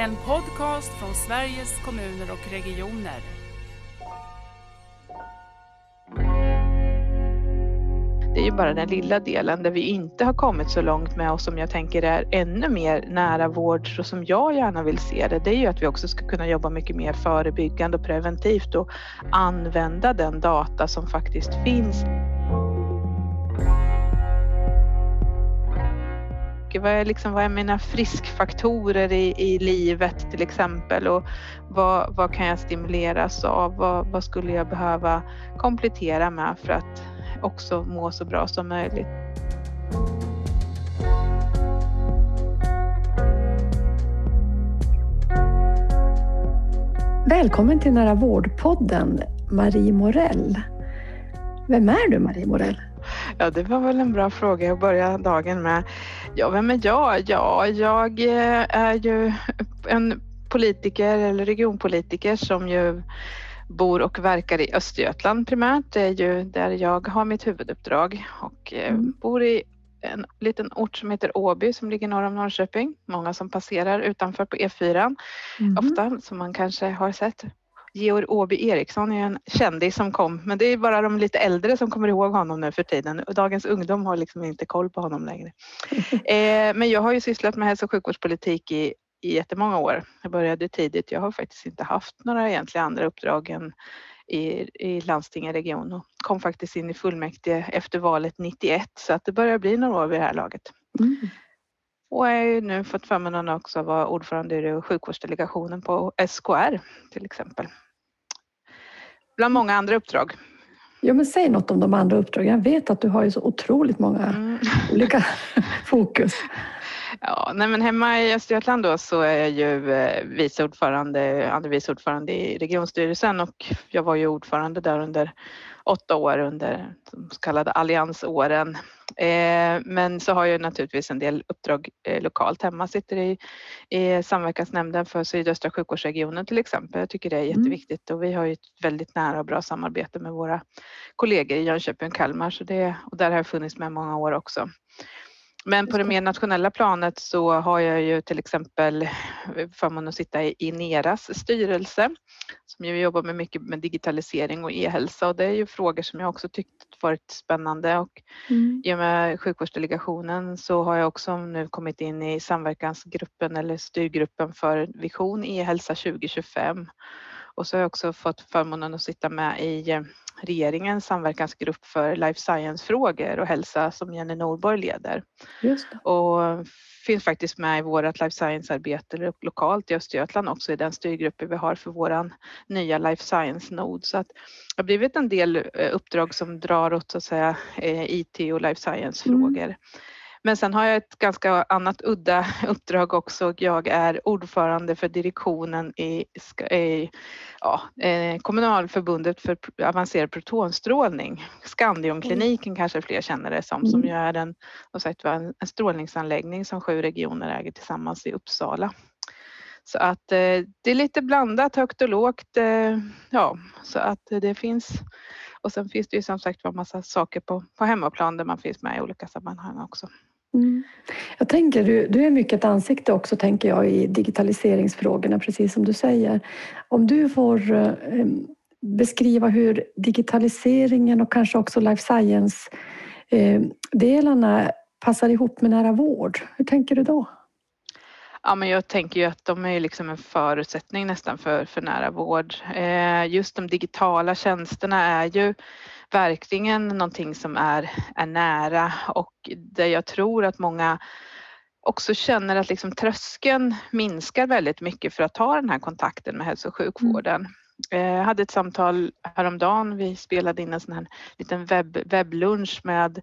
En podcast från Sveriges kommuner och regioner. Det är ju bara den lilla delen där vi inte har kommit så långt med och som jag tänker är ännu mer nära vård så som jag gärna vill se det. Det är ju att vi också ska kunna jobba mycket mer förebyggande och preventivt och använda den data som faktiskt finns. Vad är, liksom, vad är mina friskfaktorer i, i livet till exempel och vad, vad kan jag stimuleras av? Vad, vad skulle jag behöva komplettera med för att också må så bra som möjligt? Välkommen till Nära vårdpodden, Marie Morell. Vem är du, Marie Morell? Ja, det var väl en bra fråga att börja dagen med. Ja, vem är jag? Ja, jag eh, är ju en politiker eller regionpolitiker som ju bor och verkar i Östergötland primärt. Det är ju där jag har mitt huvuduppdrag och eh, mm. bor i en liten ort som heter Åby som ligger norr om Norrköping. Många som passerar utanför på E4 mm. ofta som man kanske har sett. Georg Åby Eriksson är en kändis som kom, men det är bara de lite äldre som kommer ihåg honom nu för tiden. Dagens ungdom har liksom inte koll på honom längre. eh, men jag har ju sysslat med hälso och sjukvårdspolitik i, i jättemånga år. Jag började tidigt. Jag har faktiskt inte haft några egentliga andra uppdrag än i, i landsting och region och kom faktiskt in i fullmäktige efter valet 91 så att det börjar bli några år vid det här laget. Mm. Och jag har ju nu fått förmånen också att vara ordförande i sjukvårdsdelegationen på SKR till exempel. Bland många andra uppdrag. Ja, men säg något om de andra uppdragen. Jag vet att du har ju så otroligt många mm. olika fokus. Ja, nej men hemma i Östergötland då så är jag ju eh, vice ordförande, andre vice ordförande i regionstyrelsen och jag var ju ordförande där under åtta år under de så kallade alliansåren. Eh, men så har jag naturligtvis en del uppdrag eh, lokalt hemma, sitter i, i samverkansnämnden för sydöstra sjukvårdsregionen till exempel. Jag tycker det är mm. jätteviktigt och vi har ju ett väldigt nära och bra samarbete med våra kollegor i Jönköping och Kalmar så det, och där har jag funnits med många år också. Men på det mer nationella planet så har jag ju till exempel förmånen att sitta i NERAs styrelse som ju jobbar med mycket med digitalisering och e-hälsa. Och det är ju frågor som jag också tyckt varit spännande. Och mm. i och med sjukvårdsdelegationen så har jag också nu kommit in i samverkansgruppen eller styrgruppen för Vision e-hälsa 2025 och så har jag också fått förmånen att sitta med i regeringens samverkansgrupp för life science-frågor och hälsa som Jenny Norborg leder. Och finns faktiskt med i vårt life science-arbete lokalt i Östergötland också i den styrgruppen vi har för våran nya life science-nod. Så att det har blivit en del eh, uppdrag som drar åt så att säga eh, IT och life science-frågor. Mm. Men sen har jag ett ganska annat udda uppdrag också. Jag är ordförande för direktionen i, i ja, eh, kommunalförbundet för avancerad protonstrålning. Skandiumkliniken kanske fler känner det som, mm. som är en, sagt, en strålningsanläggning som sju regioner äger tillsammans i Uppsala. Så att eh, det är lite blandat, högt och lågt. Eh, ja, så att det finns. Och sen finns det ju som sagt var massa saker på, på hemmaplan där man finns med i olika sammanhang också. Mm. Jag tänker, du, du är mycket ett ansikte också tänker jag i digitaliseringsfrågorna, precis som du säger. Om du får eh, beskriva hur digitaliseringen och kanske också life science eh, delarna passar ihop med nära vård. Hur tänker du då? Ja, men jag tänker ju att de är liksom en förutsättning nästan för, för nära vård. Eh, just de digitala tjänsterna är ju verkligen någonting som är, är nära och där jag tror att många också känner att liksom tröskeln minskar väldigt mycket för att ta den här kontakten med hälso och sjukvården. Mm. Jag eh, hade ett samtal häromdagen. Vi spelade in en sån här liten webb, webblunch med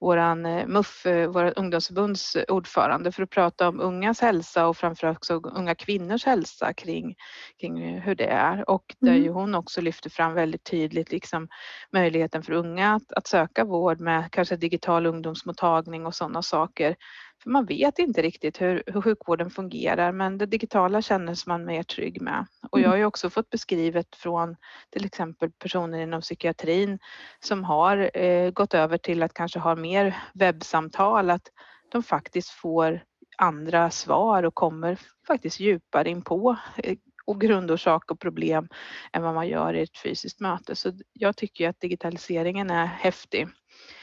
våran eh, MUF, eh, våra ungdomsförbunds ordförande för att prata om ungas hälsa och framförallt också unga kvinnors hälsa kring, kring hur det är och där mm. ju hon också lyfter fram väldigt tydligt liksom möjligheten för unga att, att söka vård med kanske digital ungdomsmottagning och sådana saker för man vet inte riktigt hur, hur sjukvården fungerar men det digitala känner man mer trygg med. Och jag har ju också fått beskrivet från till exempel personer inom psykiatrin som har eh, gått över till att kanske ha mer webbsamtal att de faktiskt får andra svar och kommer faktiskt djupare in på eh, och grundorsak och problem än vad man gör i ett fysiskt möte. Så jag tycker att digitaliseringen är häftig.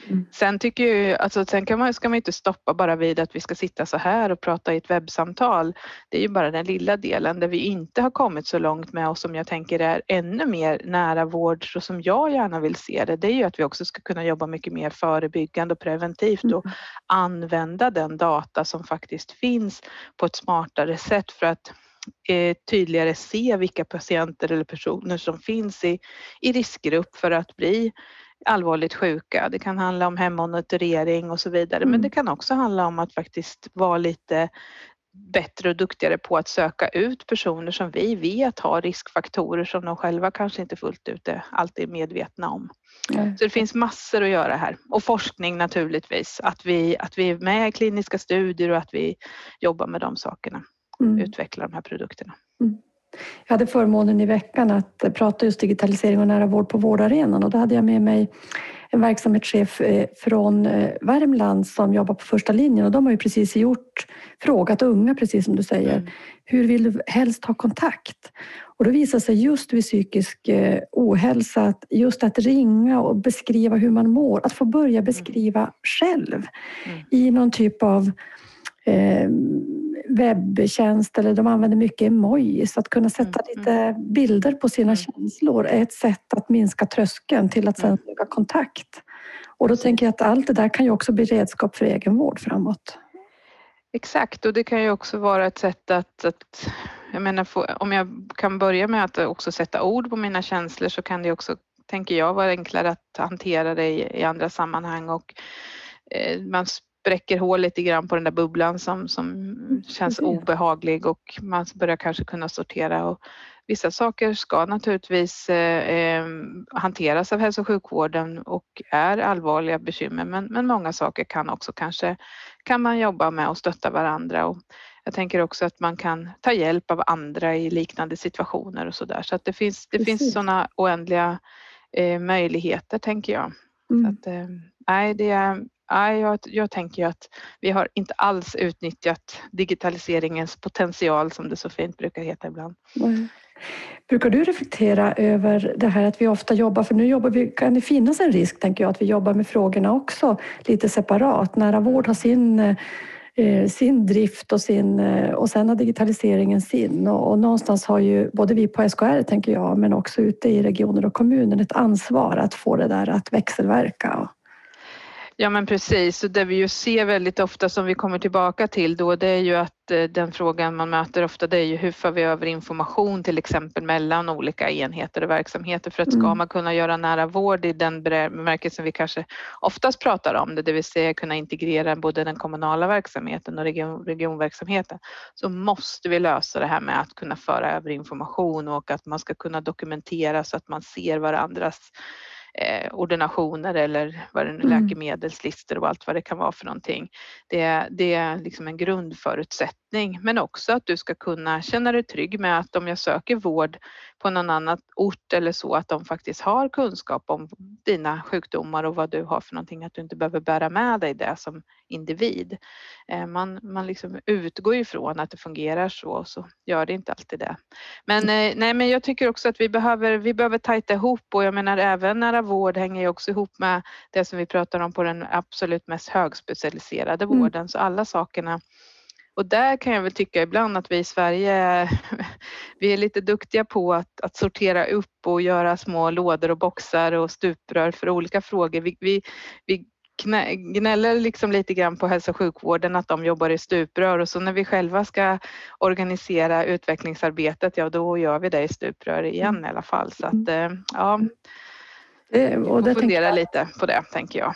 Mm. Sen tycker jag, alltså, sen kan man, ska man inte stoppa bara vid att vi ska sitta så här och prata i ett webbsamtal. Det är ju bara den lilla delen där vi inte har kommit så långt med och som jag tänker är ännu mer nära vård så som jag gärna vill se det. Det är ju att vi också ska kunna jobba mycket mer förebyggande och preventivt och mm. använda den data som faktiskt finns på ett smartare sätt för att eh, tydligare se vilka patienter eller personer som finns i, i riskgrupp för att bli allvarligt sjuka. Det kan handla om hemmonitorering och så vidare mm. men det kan också handla om att faktiskt vara lite bättre och duktigare på att söka ut personer som vi vet har riskfaktorer som de själva kanske inte fullt ut är alltid medvetna om. Mm. Så det finns massor att göra här och forskning naturligtvis, att vi, att vi är med i kliniska studier och att vi jobbar med de sakerna, mm. utvecklar de här produkterna. Mm. Jag hade förmånen i veckan att prata just digitalisering och nära vård på vårdarenan och då hade jag med mig en verksamhetschef eh, från eh, Värmland som jobbar på första linjen och de har ju precis gjort frågat unga, precis som du säger, mm. hur vill du helst ha kontakt? Och då visar sig just vid psykisk eh, ohälsa att just att ringa och beskriva hur man mår, att få börja beskriva själv mm. i någon typ av eh, webbtjänst eller de använder mycket emojis. Att kunna sätta mm, lite mm. bilder på sina mm. känslor är ett sätt att minska tröskeln till att sen söka kontakt. Och då tänker jag att allt det där kan ju också bli redskap för egenvård framåt. Exakt och det kan ju också vara ett sätt att, att jag menar, om jag kan börja med att också sätta ord på mina känslor så kan det också, tänker jag, vara enklare att hantera det i, i andra sammanhang och eh, man spräcker hål lite grann på den där bubblan som, som mm, känns obehaglig och man börjar kanske kunna sortera och vissa saker ska naturligtvis eh, eh, hanteras av hälso och sjukvården och är allvarliga bekymmer men, men många saker kan också kanske kan man jobba med och stötta varandra och jag tänker också att man kan ta hjälp av andra i liknande situationer och så där så att det finns, det finns sådana oändliga eh, möjligheter tänker jag. Mm. Så att, eh, nej, det är Nej, jag, jag tänker att vi har inte alls utnyttjat digitaliseringens potential som det så fint brukar heta ibland. Mm. Brukar du reflektera över det här att vi ofta jobbar, för nu jobbar vi, kan det finnas en risk tänker jag att vi jobbar med frågorna också lite separat. Nära vård har sin eh, sin drift och, sin, eh, och sen har digitaliseringen sin. Och, och, någonstans har ju både vi på SKR, tänker jag, men också ute i regioner och kommuner ett ansvar att få det där att växelverka. Ja men precis, och det vi ju ser väldigt ofta som vi kommer tillbaka till då det är ju att eh, den frågan man möter ofta det är ju hur får vi över information till exempel mellan olika enheter och verksamheter för att ska mm. man kunna göra nära vård i den bemärkelsen vi kanske oftast pratar om det, det vill säga kunna integrera både den kommunala verksamheten och region, regionverksamheten så måste vi lösa det här med att kunna föra över information och att man ska kunna dokumentera så att man ser varandras eh, ordinationer eller vad det nu, mm. läkemedelslistor och allt vad det kan vara för någonting. Det, det är liksom en grundförutsättning men också att du ska kunna känna dig trygg med att om jag söker vård på någon annan ort eller så att de faktiskt har kunskap om dina sjukdomar och vad du har för någonting, att du inte behöver bära med dig det som individ. Eh, man, man liksom utgår ifrån att det fungerar så och så gör det inte alltid det. Men, eh, nej, men jag tycker också att vi behöver, vi behöver tajta ihop och jag menar även nära vård hänger ju också ihop med det som vi pratar om på den absolut mest högspecialiserade mm. vården. Mm. Så alla sakerna och där kan jag väl tycka ibland att vi i Sverige, vi är lite duktiga på att, att sortera upp och göra små lådor och boxar och stuprör för olika frågor. Vi, vi, vi gnäller liksom lite grann på hälso och sjukvården att de jobbar i stuprör och så när vi själva ska organisera utvecklingsarbetet, ja då gör vi det i stuprör igen mm. i alla fall. Så att mm. eh, ja, Eh, och det fundera jag, lite på det, tänker jag.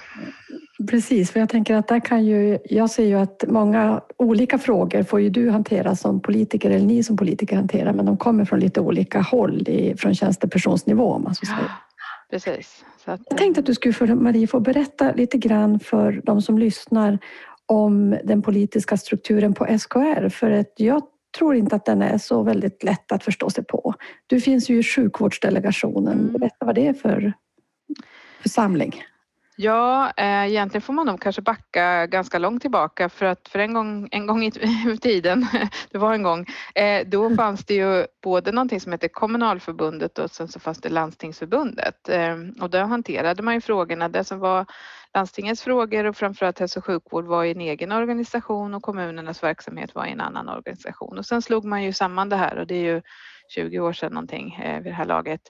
Precis, för jag tänker att där kan ju... Jag ser ju att många olika frågor får ju du hantera som politiker, eller ni som politiker hantera, men de kommer från lite olika håll, i, från tjänstepersonsnivå om man så säger. Precis. Så att, jag tänkte att du skulle, för Marie, få berätta lite grann för de som lyssnar om den politiska strukturen på SKR, för att jag tror inte att den är så väldigt lätt att förstå sig på. Du finns ju i sjukvårdsdelegationen. Mm. Berätta vad det är för församling? Ja, eh, egentligen får man nog kanske backa ganska långt tillbaka för att för en gång, en gång i tiden, det var en gång, eh, då mm. fanns det ju både någonting som hette kommunalförbundet och sen så fanns det landstingsförbundet eh, och då hanterade man ju frågorna, det som var landstingets frågor och framförallt hälso och sjukvård var i en egen organisation och kommunernas verksamhet var i en annan organisation och sen slog man ju samman det här och det är ju 20 år sedan någonting vid det här laget.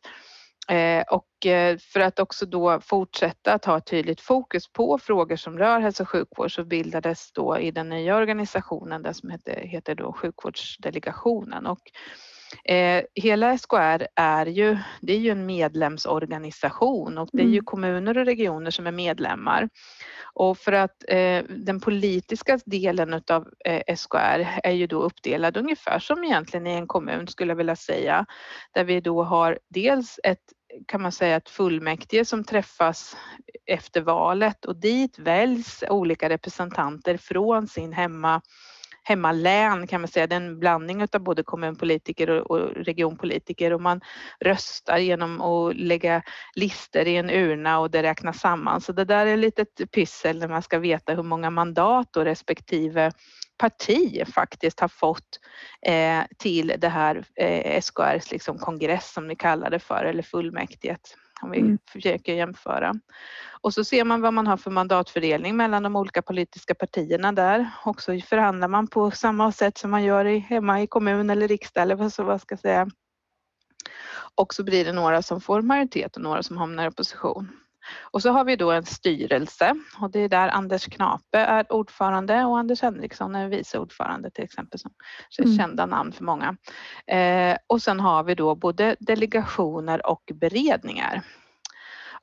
Eh, och eh, för att också då fortsätta att ha ett tydligt fokus på frågor som rör hälso och sjukvård så bildades då i den nya organisationen det som heter, heter då sjukvårdsdelegationen och Eh, hela SKR är ju, det är ju en medlemsorganisation och det är ju mm. kommuner och regioner som är medlemmar. Och för att eh, den politiska delen utav eh, SKR är ju då uppdelad ungefär som egentligen i en kommun skulle jag vilja säga. Där vi då har dels ett kan man säga ett fullmäktige som träffas efter valet och dit väljs olika representanter från sin hemma hemmalän kan man säga. Det är en blandning av både kommunpolitiker och, regionpolitiker och man röstar genom att lägga listor i en urna och det räknas samman. Så det där är lite ett pyssel när man ska veta hur många mandat och respektive parti faktiskt har fått eh, till det här eh, SKRs liksom kongress som ni kallar det för eller fullmäktiget om vi mm. försöker jämföra. Och så ser man vad man har för mandatfördelning mellan de olika politiska partierna där och så förhandlar man på samma sätt som man gör i, hemma i kommun eller riksdag eller vad, så, vad ska jag säga. Och så blir det några som får majoritet och några som hamnar i opposition. Och så har vi då en styrelse och det är där Anders Knape är ordförande och Anders Henriksson är vice ordförande till exempel som är mm. kända namn för många. Eh, och sen har vi då både delegationer och beredningar.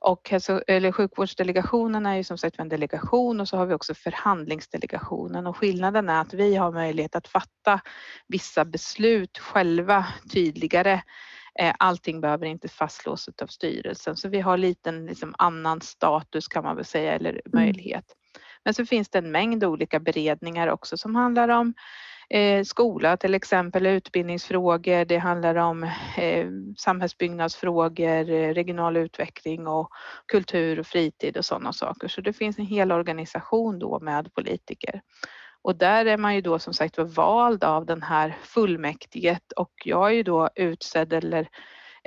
Och hälso, eller sjukvårdsdelegationen är ju som sagt en delegation och så har vi också förhandlingsdelegationen och skillnaden är att vi har möjlighet att fatta vissa beslut själva tydligare allting behöver inte fastslås av styrelsen så vi har lite liksom annan status kan man väl säga eller mm. möjlighet. Men så finns det en mängd olika beredningar också som handlar om eh, skola till exempel, utbildningsfrågor, det handlar om eh, samhällsbyggnadsfrågor, eh, regional utveckling och kultur och fritid och sådana saker. Så det finns en hel organisation då med politiker. Och där är man ju då som sagt vald av den här fullmäktiget och jag är ju då utsedd eller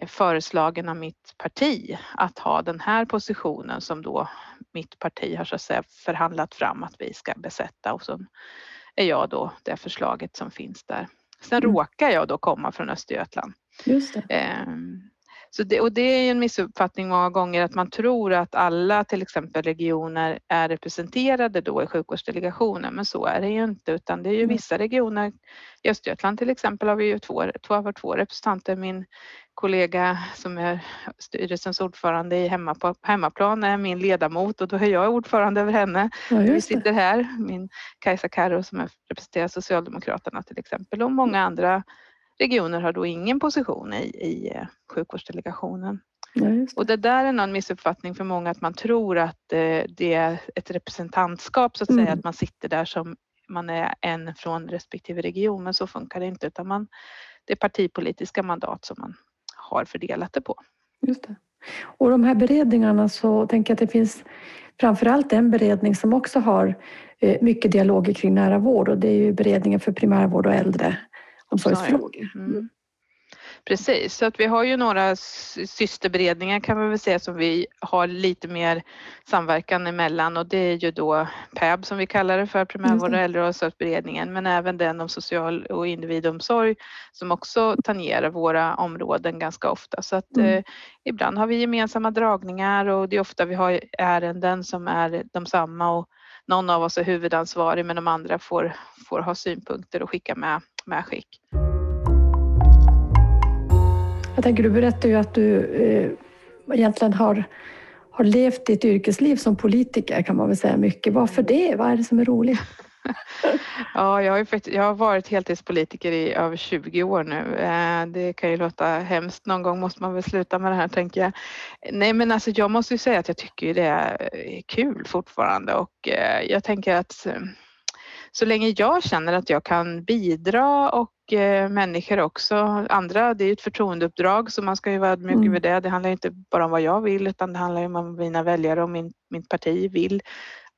föreslagen av mitt parti att ha den här positionen som då mitt parti har så att säga förhandlat fram att vi ska besätta och så är jag då det förslaget som finns där. Sen mm. råkar jag då komma från Östergötland. Just det. Så det, och det är en missuppfattning många gånger att man tror att alla till exempel regioner är representerade då i sjukvårdsdelegationen men så är det ju inte utan det är ju vissa regioner. I Östergötland till exempel har vi ju två, två, har två representanter. Min kollega som är styrelsens ordförande i hemma på hemmaplan är min ledamot och då är jag ordförande över henne. Ja, vi sitter här, min Kajsa Karro som representerar Socialdemokraterna till exempel och många andra regioner har då ingen position i, i eh, sjukvårdsdelegationen. Ja, det. Och det där är någon missuppfattning för många att man tror att eh, det är ett representantskap så att mm. säga, att man sitter där som man är en från respektive region, men så funkar det inte utan man, det är partipolitiska mandat som man har fördelat det på. Just det. Och de här beredningarna så tänker jag att det finns framförallt en beredning som också har eh, mycket dialoger kring nära vård och det är ju beredningen för primärvård och äldre omsorgsfrågor. Mm. Precis, så att vi har ju några systerberedningar kan man väl säga som vi har lite mer samverkan emellan och det är ju då PEB som vi kallar det för, primärvård och äldreomsorgsberedningen, men även den om social och individomsorg som också tangerar våra områden ganska ofta. Så att mm. eh, ibland har vi gemensamma dragningar och det är ofta vi har ärenden som är de samma och någon av oss är huvudansvarig men de andra får, får ha synpunkter och skicka med medskick. Jag tänker, du berättar ju att du eh, egentligen har, har levt ditt yrkesliv som politiker kan man väl säga mycket. Varför det? Vad är det som är roligt? ja, jag har, faktiskt, jag har varit heltidspolitiker i över 20 år nu. Eh, det kan ju låta hemskt. Någon gång måste man väl sluta med det här tänker jag. Nej, men alltså jag måste ju säga att jag tycker det är kul fortfarande och eh, jag tänker att så länge jag känner att jag kan bidra och eh, människor också, andra, det är ju ett förtroendeuppdrag så man ska ju vara ödmjuk Mm. över det. Det handlar inte bara om vad jag vill utan det handlar ju om vad mina väljare och min, mitt parti vill,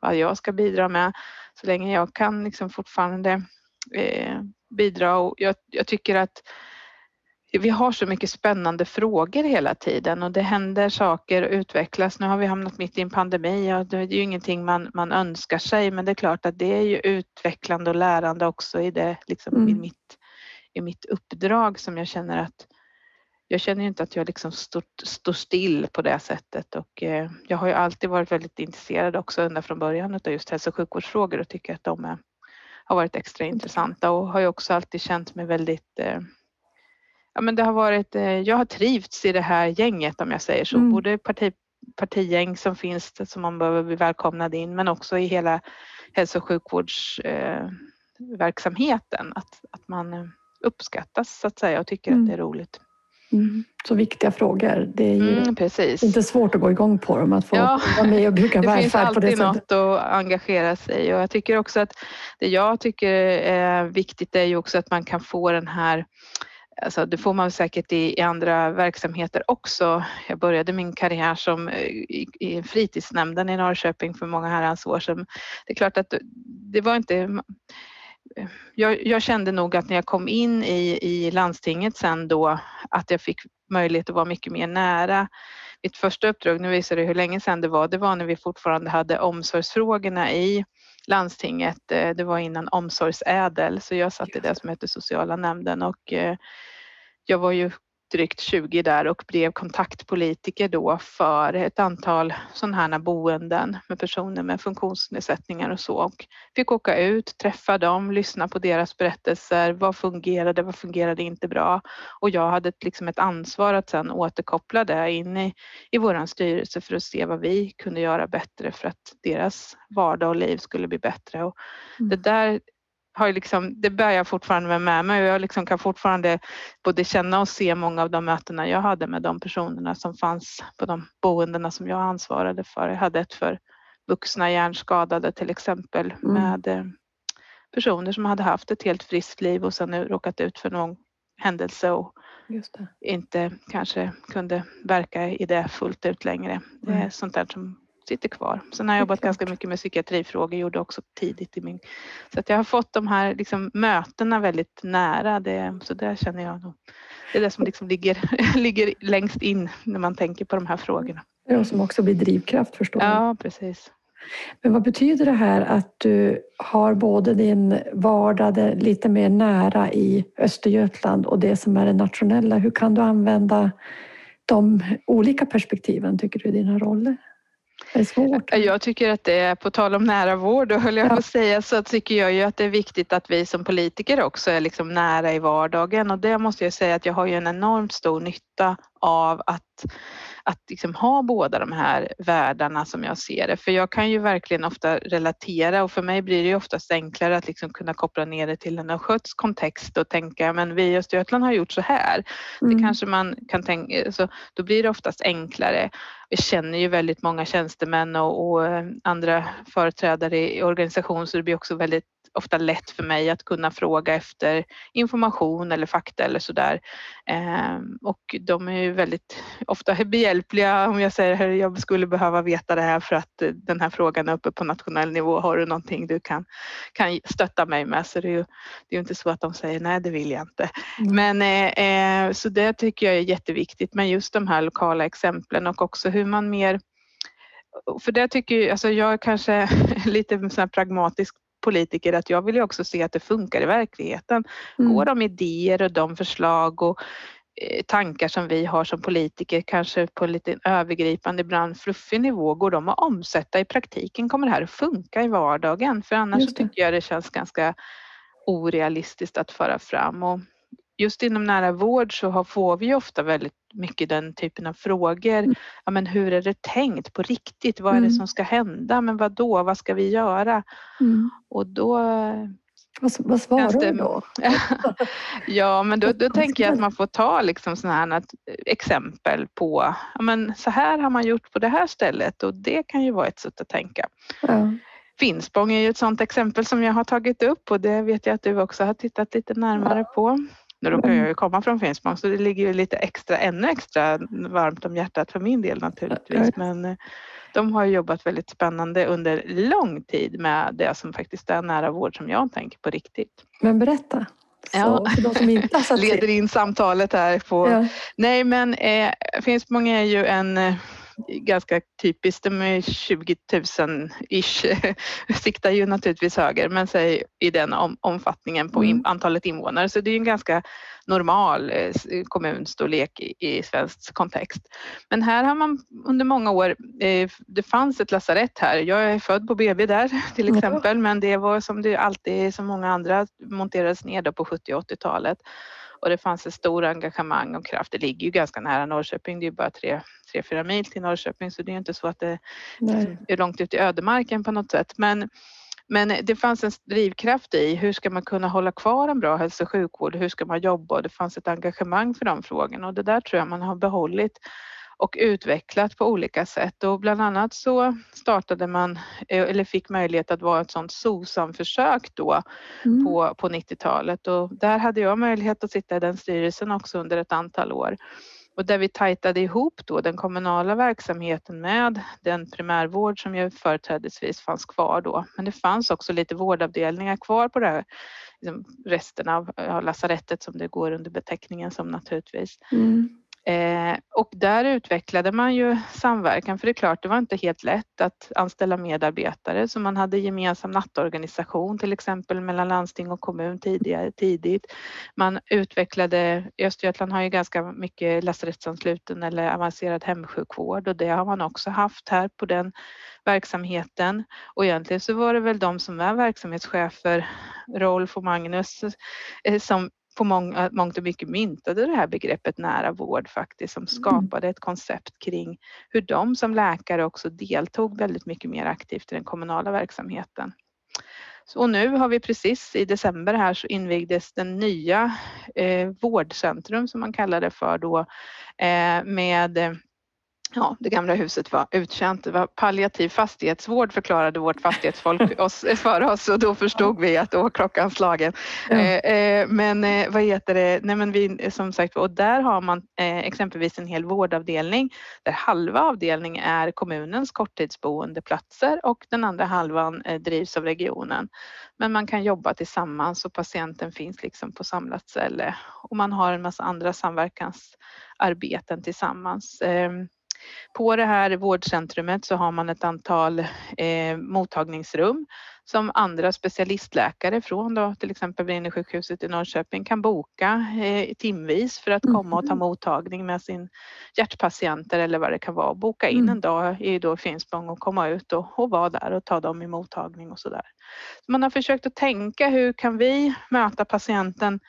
vad jag ska bidra med. Så länge jag kan liksom fortfarande eh, bidra och jag, jag tycker att vi har så mycket spännande frågor hela tiden och det händer saker och utvecklas. Nu har vi hamnat mitt i en pandemi och det är ju ingenting man, man önskar sig men det är klart att det är ju utvecklande och lärande också i det liksom Mm. i, mitt, i mitt uppdrag som jag känner att jag känner ju inte att jag liksom står, står still på det sättet och eh, jag har ju alltid varit väldigt intresserad också ända från början av just hälso och sjukvårdsfrågor och tycker att de är, har varit extra intressanta och har ju också alltid känt mig väldigt eh, Ja men det har varit, eh, jag har trivts i det här gänget om jag säger så, Mm. både parti, partigäng som finns det som man behöver bli välkomnad in men också i hela hälso och sjukvårdsverksamheten. Eh, att, att man eh, uppskattas så att säga och tycker Mm. att det är roligt. Mm. Så viktiga frågor. Det är ju Mm, inte svårt att gå igång på dem, att få Ja. vara med och Det finns välfärd på det alltid sättet. något att engagera sig i och jag tycker också att det jag tycker är viktigt är ju också att man kan få den här Alltså det får man säkert i, i andra verksamheter också. Jag började min karriär som eh, i, i fritidsnämnden i Norrköping för många herrans år sedan. Det är klart att det var inte eh, jag, jag, kände nog att när jag kom in i, i landstinget sen då att jag fick möjlighet att vara mycket mer nära. Mitt första uppdrag, nu visar det hur länge sedan det var, det var när vi fortfarande hade omsorgsfrågorna i landstinget. Eh, Det var innan omsorgsädel så jag satt i det som heter sociala nämnden och eh, jag var ju drygt 20 där och blev kontaktpolitiker då för ett antal sådana här boenden med personer med funktionsnedsättningar och så och fick åka ut, träffa dem, lyssna på deras berättelser. Vad fungerade, vad fungerade inte bra? Och jag hade ett, liksom ett ansvar att sedan återkoppla det in i, i våran styrelse för att se vad vi kunde göra bättre för att deras vardag och liv skulle bli bättre. Och Mm. det där har ju liksom, det bär jag fortfarande med, mig och jag liksom kan fortfarande både känna och se många av de mötena jag hade med de personerna som fanns på de boendena som jag ansvarade för. Jag hade ett för vuxna hjärnskadade till exempel Mm. med eh, personer som hade haft ett helt friskt liv och sen nu råkat ut för någon händelse och inte kanske kunde verka i det fullt ut längre. Det är Nej. sånt där som sitter kvar. Sen har jag jobbat ganska mycket med psykiatrifrågor, gjorde också tidigt i min... Så att jag har fått de här liksom, mötena väldigt nära. Det, så där känner jag nog. Det är det som liksom ligger, ligger längst in när man tänker på de här frågorna. Det är som också blir drivkraft förstår jag. Ja, precis. Men vad betyder det här att du har både din vardag lite mer nära i Östergötland och det som är det nationella? Hur kan du använda de olika perspektiven tycker du i dina roller? Är det svårt? Jag tycker att det är, på tal om nära vård, då höll jag på att säga, så tycker jag ju att det är viktigt att vi som politiker också är liksom nära i vardagen och det måste jag säga att jag har ju en enormt stor nytta av att, att liksom ha båda de här världarna som jag ser det. För jag kan ju verkligen ofta relatera och för mig blir det ju oftast enklare att liksom kunna koppla ner det till en östgötsk kontext och tänka, men vi i Östergötland har gjort så här. Det Mm. kanske man kan tänka, så då blir det oftast enklare. Jag känner ju väldigt många tjänstemän och, och eh, andra företrädare i organisation så det blir också väldigt ofta lätt för mig att kunna fråga efter information eller fakta eller sådär. Ehm, och de är ju väldigt ofta behjälpliga om jag säger att jag skulle behöva veta det här för att eh, den här frågan är uppe på nationell nivå. Har du någonting du kan, kan stötta mig med? Så det är ju det är inte så att de säger nej, det vill jag inte. Mm. Men eh, eh, så det tycker jag är jätteviktigt med just de här lokala exemplen och också hur man mer för det tycker jag, alltså jag är kanske lite här pragmatisk politiker att jag vill ju också se att det funkar i verkligheten. Mm. Går de idéer och de förslag och eh, tankar som vi har som politiker, kanske på lite övergripande, ibland fluffig nivå, går de att omsätta i praktiken? Kommer det här att funka i vardagen? För annars så tycker jag det känns ganska orealistiskt att föra fram. Och just inom nära vård så har, får vi ofta väldigt mycket den typen av frågor. Mm. Ja, men hur är det tänkt på riktigt? Vad är det Mm. som ska hända? Men vad då? Vad ska vi göra? Mm. Och då Vad, vad svarar det- du då? Ja, men då, då tänker jag att man får ta liksom sådana här exempel på, ja men så här har man gjort på det här stället och det kan ju vara ett sätt att tänka. Ja. Finspång är ju ett sådant exempel som jag har tagit upp och det vet jag att du också har tittat lite närmare på. Nu råkar jag ju komma från Finspång så det ligger ju lite extra, ännu extra varmt om hjärtat för min del naturligtvis. Men eh, de har jobbat väldigt spännande under lång tid med det som faktiskt är nära vård som jag tänker på riktigt. Men berätta. Så, ja. för de som inte har Leder in samtalet här på... Ja. Nej men eh, Finspång är ju en eh, ganska typiskt. De är 20 000 ish, siktar ju naturligtvis högre, men säg i den om, omfattningen på in, mm. antalet invånare. Så det är en ganska normal eh, kommunstorlek i, i svensk kontext. Men här har man under många år, eh, det fanns ett lasarett här. Jag är född på BB där till exempel, men det var som det alltid som många andra monterades ner på 70 och 80-talet och det fanns ett stort engagemang och kraft. Det ligger ju ganska nära Norrköping, det är ju bara tre, tre fyra mil till Norrköping så det är inte så att det Nej. är långt ut i ödemarken på något sätt. Men, men det fanns en drivkraft i hur ska man kunna hålla kvar en bra hälso och sjukvård? Hur ska man jobba? Och det fanns ett engagemang för de frågorna och det där tror jag man har behållit och utvecklat på olika sätt och bland annat så startade man eh, eller fick möjlighet att vara ett sådant SOSAM-försök då mm. på, på 90-talet och där hade jag möjlighet att sitta i den styrelsen också under ett antal år och där vi tajtade ihop då den kommunala verksamheten med den primärvård som ju företrädesvis fanns kvar då. Men det fanns också lite vårdavdelningar kvar på det här, liksom resten av ja, lasarettet som det går under beteckningen som naturligtvis. Mm. Eh, och där utvecklade man ju samverkan för det är klart det var inte helt lätt att anställa medarbetare så man hade gemensam nattorganisation till exempel mellan landsting och kommun tidigare, tidigt. Man utvecklade, Östergötland har ju ganska mycket lasarettsansluten eller avancerad hemsjukvård och det har man också haft här på den verksamheten och egentligen så var det väl de som är verksamhetschefer, Rolf och Magnus, eh, som på många, mångt och mycket myntade det här begreppet nära vård faktiskt som mm. skapade ett koncept kring hur de som läkare också deltog väldigt mycket mer aktivt i den kommunala verksamheten. Så, och nu har vi precis i december här så invigdes den nya eh, vårdcentrum som man kallar det för då eh, med Ja, det gamla huset var utkänt. Det var palliativ fastighetsvård förklarade vårt fastighetsfolk oss, för oss och då förstod vi att då var klockan slagen. Ja. Eh, eh, men eh, vad heter det, nej men vi som sagt och där har man eh, exempelvis en hel vårdavdelning där halva avdelningen är kommunens korttidsboendeplatser och den andra halvan drivs av regionen. Men man kan jobba tillsammans och patienten finns liksom på samlat ställe och man har en massa andra samverkansarbeten tillsammans. På det här vårdcentrumet så har man ett antal eh, mottagningsrum som andra specialistläkare från då, till exempel Vrinnersjukhuset i Norrköping kan boka eh, timvis för att komma och ta mm. mottagning med sin hjärtpatienter eller vad det kan vara. Boka in mm. en dag i då Finspång och komma ut och, och vara där och ta dem i mottagning och så där. Man har försökt att tänka hur kan vi möta patienten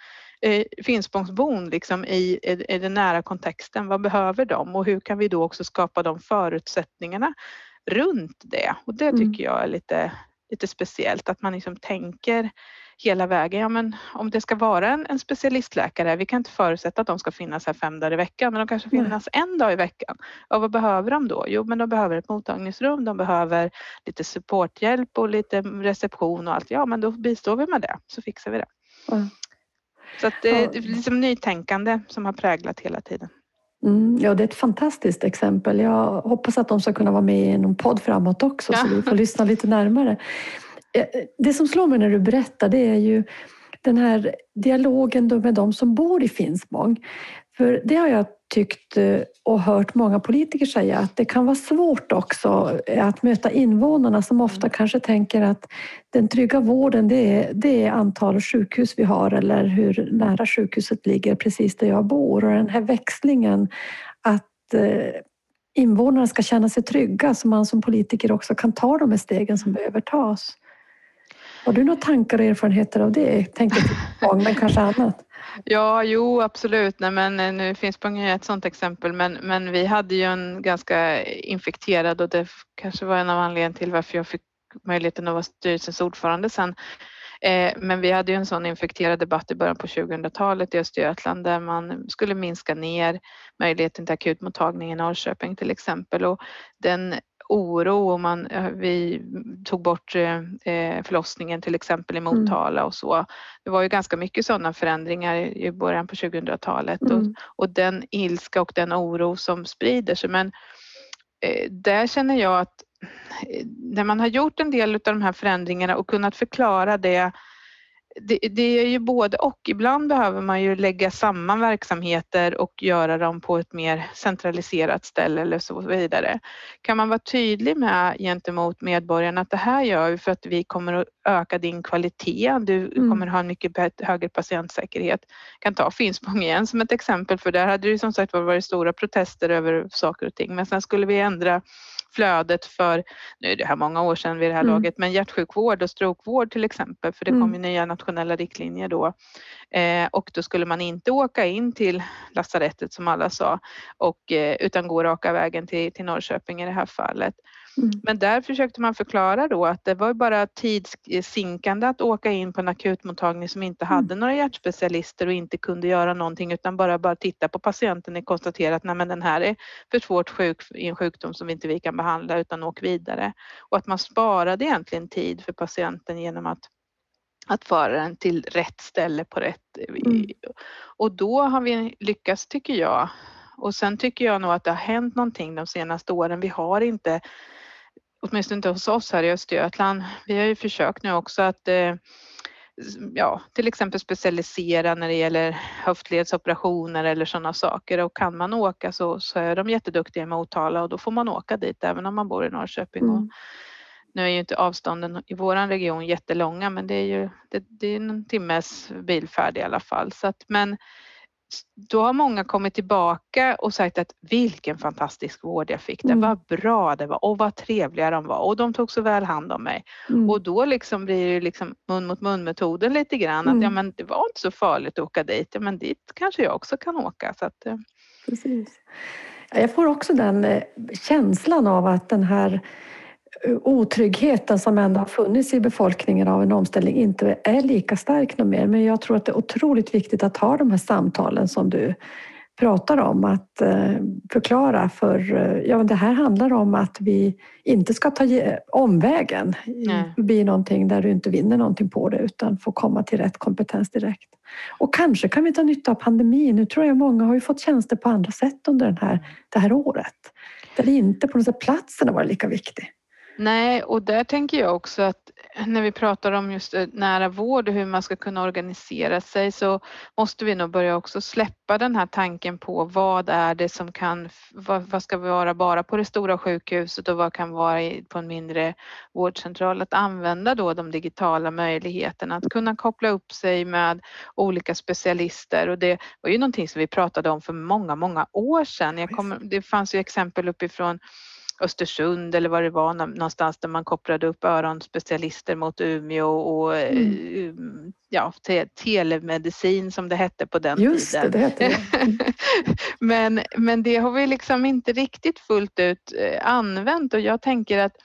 eh, Finspångsbon liksom i, i, i den nära kontexten. Vad behöver de och hur kan vi då också skapa de förutsättningarna runt det? Och det tycker mm. jag är lite, lite speciellt att man liksom tänker hela vägen. Ja, men om det ska vara en, en specialistläkare, vi kan inte förutsätta att de ska finnas här fem dagar i veckan, men de kanske finnas mm. en dag i veckan. Och vad behöver de då? Jo, men de behöver ett mottagningsrum, de behöver lite supporthjälp och lite reception och allt. Ja, men då bistår vi med det så fixar vi det. Mm. Så det är liksom nytänkande som har präglat hela tiden. Mm, ja, det är ett fantastiskt exempel. Jag hoppas att de ska kunna vara med i någon podd framåt också ja. så vi får lyssna lite närmare. Eh, det som slår mig när du berättar det är ju den här dialogen med de som bor i Finspång. För det har jag tyckt eh, och hört många politiker säga att det kan vara svårt också eh, att möta invånarna som ofta kanske tänker att den trygga vården det är, det är antal sjukhus vi har eller hur nära sjukhuset ligger precis där jag bor och den här växlingen att eh, invånarna ska känna sig trygga så man som politiker också kan ta de här stegen som behöver tas. Har du några tankar och erfarenheter av det? Tänker på men kanske annat? Ja, jo absolut. Nej, men eh, nu finns Finspång ett sådant exempel men, men vi hade ju en ganska infekterad och det kanske var en av anledningarna till varför jag fick möjligheten att vara styrelsens ordförande sen. Eh, men vi hade ju en sån infekterad debatt i början på 2000-talet i Östergötland där man skulle minska ner möjligheten till akutmottagning i Norrköping till exempel och den oro och man, vi tog bort förlossningen till exempel i mm. Motala mm. och så. Det var ju ganska mycket sådana förändringar i början på 2000-talet mm. och, och den ilska och den oro som sprider sig. Men där känner jag att när man har gjort en del av de här förändringarna och kunnat förklara det det, det, är ju både och. Ibland behöver man ju lägga samman verksamheter och göra dem på ett mer centraliserat ställe eller så vidare. Kan man vara tydlig med gentemot medborgarna att det här gör vi för att vi kommer att öka din kvalitet. Du mm. kommer ha en mycket högre patientsäkerhet. Jag kan ta Finspång igen som ett exempel för där hade det som sagt varit stora protester över saker och ting men sen skulle vi ändra flödet för, nu är det här många år sedan vid det här mm. laget, men hjärtsjukvård och strokevård till exempel, för det kom ju mm. nya nationella riktlinjer då. Eh, och då skulle man inte åka in till lasarettet som alla sa, och, eh, utan gå raka vägen till, till Norrköping i det här fallet. Mm. Men där försökte man förklara då att det var bara tidssinkande att åka in på en akutmottagning som inte hade mm. några hjärtspecialister och inte kunde göra någonting utan bara, bara titta på patienten och konstatera att nej men den här är för svårt sjuk i en sjukdom som inte vi kan behandla utan åk vidare. Och att man sparade egentligen tid för patienten genom att att föra den till rätt ställe på rätt... Mm. Och då har vi lyckats tycker jag. Och sen tycker jag nog att det har hänt någonting de senaste åren. Vi har inte åtminstone inte hos oss här i Östergötland. Vi har ju försökt nu också att eh, ja, till exempel specialisera när det gäller höftledsoperationer eller sådana saker och kan man åka så, så är de jätteduktiga i Motala och då får man åka dit även om man bor i Norrköping. Mm. Nu är ju inte avstånden i våran region jättelånga men det är ju det, det är en timmes bilfärd i alla fall. Så att, men då har många kommit tillbaka och sagt att vilken fantastisk vård jag fick. Det mm. var bra det var och vad trevliga de var och de tog så väl hand om mig. Mm. Och då liksom blir det liksom mun mot mun metoden lite grann. Mm. Att ja, men det var inte så farligt att åka dit. Ja, men dit kanske jag också kan åka. Så att, eh. Precis. Jag får också den eh, känslan av att den här otryggheten som ändå har funnits i befolkningen av en omställning inte är lika stark något mer. Men jag tror att det är otroligt viktigt att ha de här samtalen som du pratar om. Att eh, förklara för, eh, ja det här handlar om att vi inte ska ta omvägen förbi någonting där du inte vinner någonting på det utan får komma till rätt kompetens direkt. Och kanske kan vi ta nytta av pandemin. Nu tror jag många har ju fått tjänster på andra sätt under den här, det här året. Där inte på något sätt platsen har varit lika viktig. Nej, och där tänker jag också att när vi pratar om just eh, nära vård och hur man ska kunna organisera sig så måste vi nog börja också släppa den här tanken på vad är det som kan, vad, vad ska vara bara på det stora sjukhuset och vad kan vara på en mindre vårdcentral. Att använda då de digitala möjligheterna, att kunna koppla upp sig med olika specialister och det var ju någonting som vi pratade om för många, många år sedan. Kommer, det fanns ju exempel uppifrån Östersund eller vad det var någonstans där man kopplade upp öronspecialister mot Umeå och mm. Eh, ja, te telemedicin som det hette på den Just tiden. Det, det hette det. men, men det har vi liksom inte riktigt fullt ut eh, använt och jag tänker att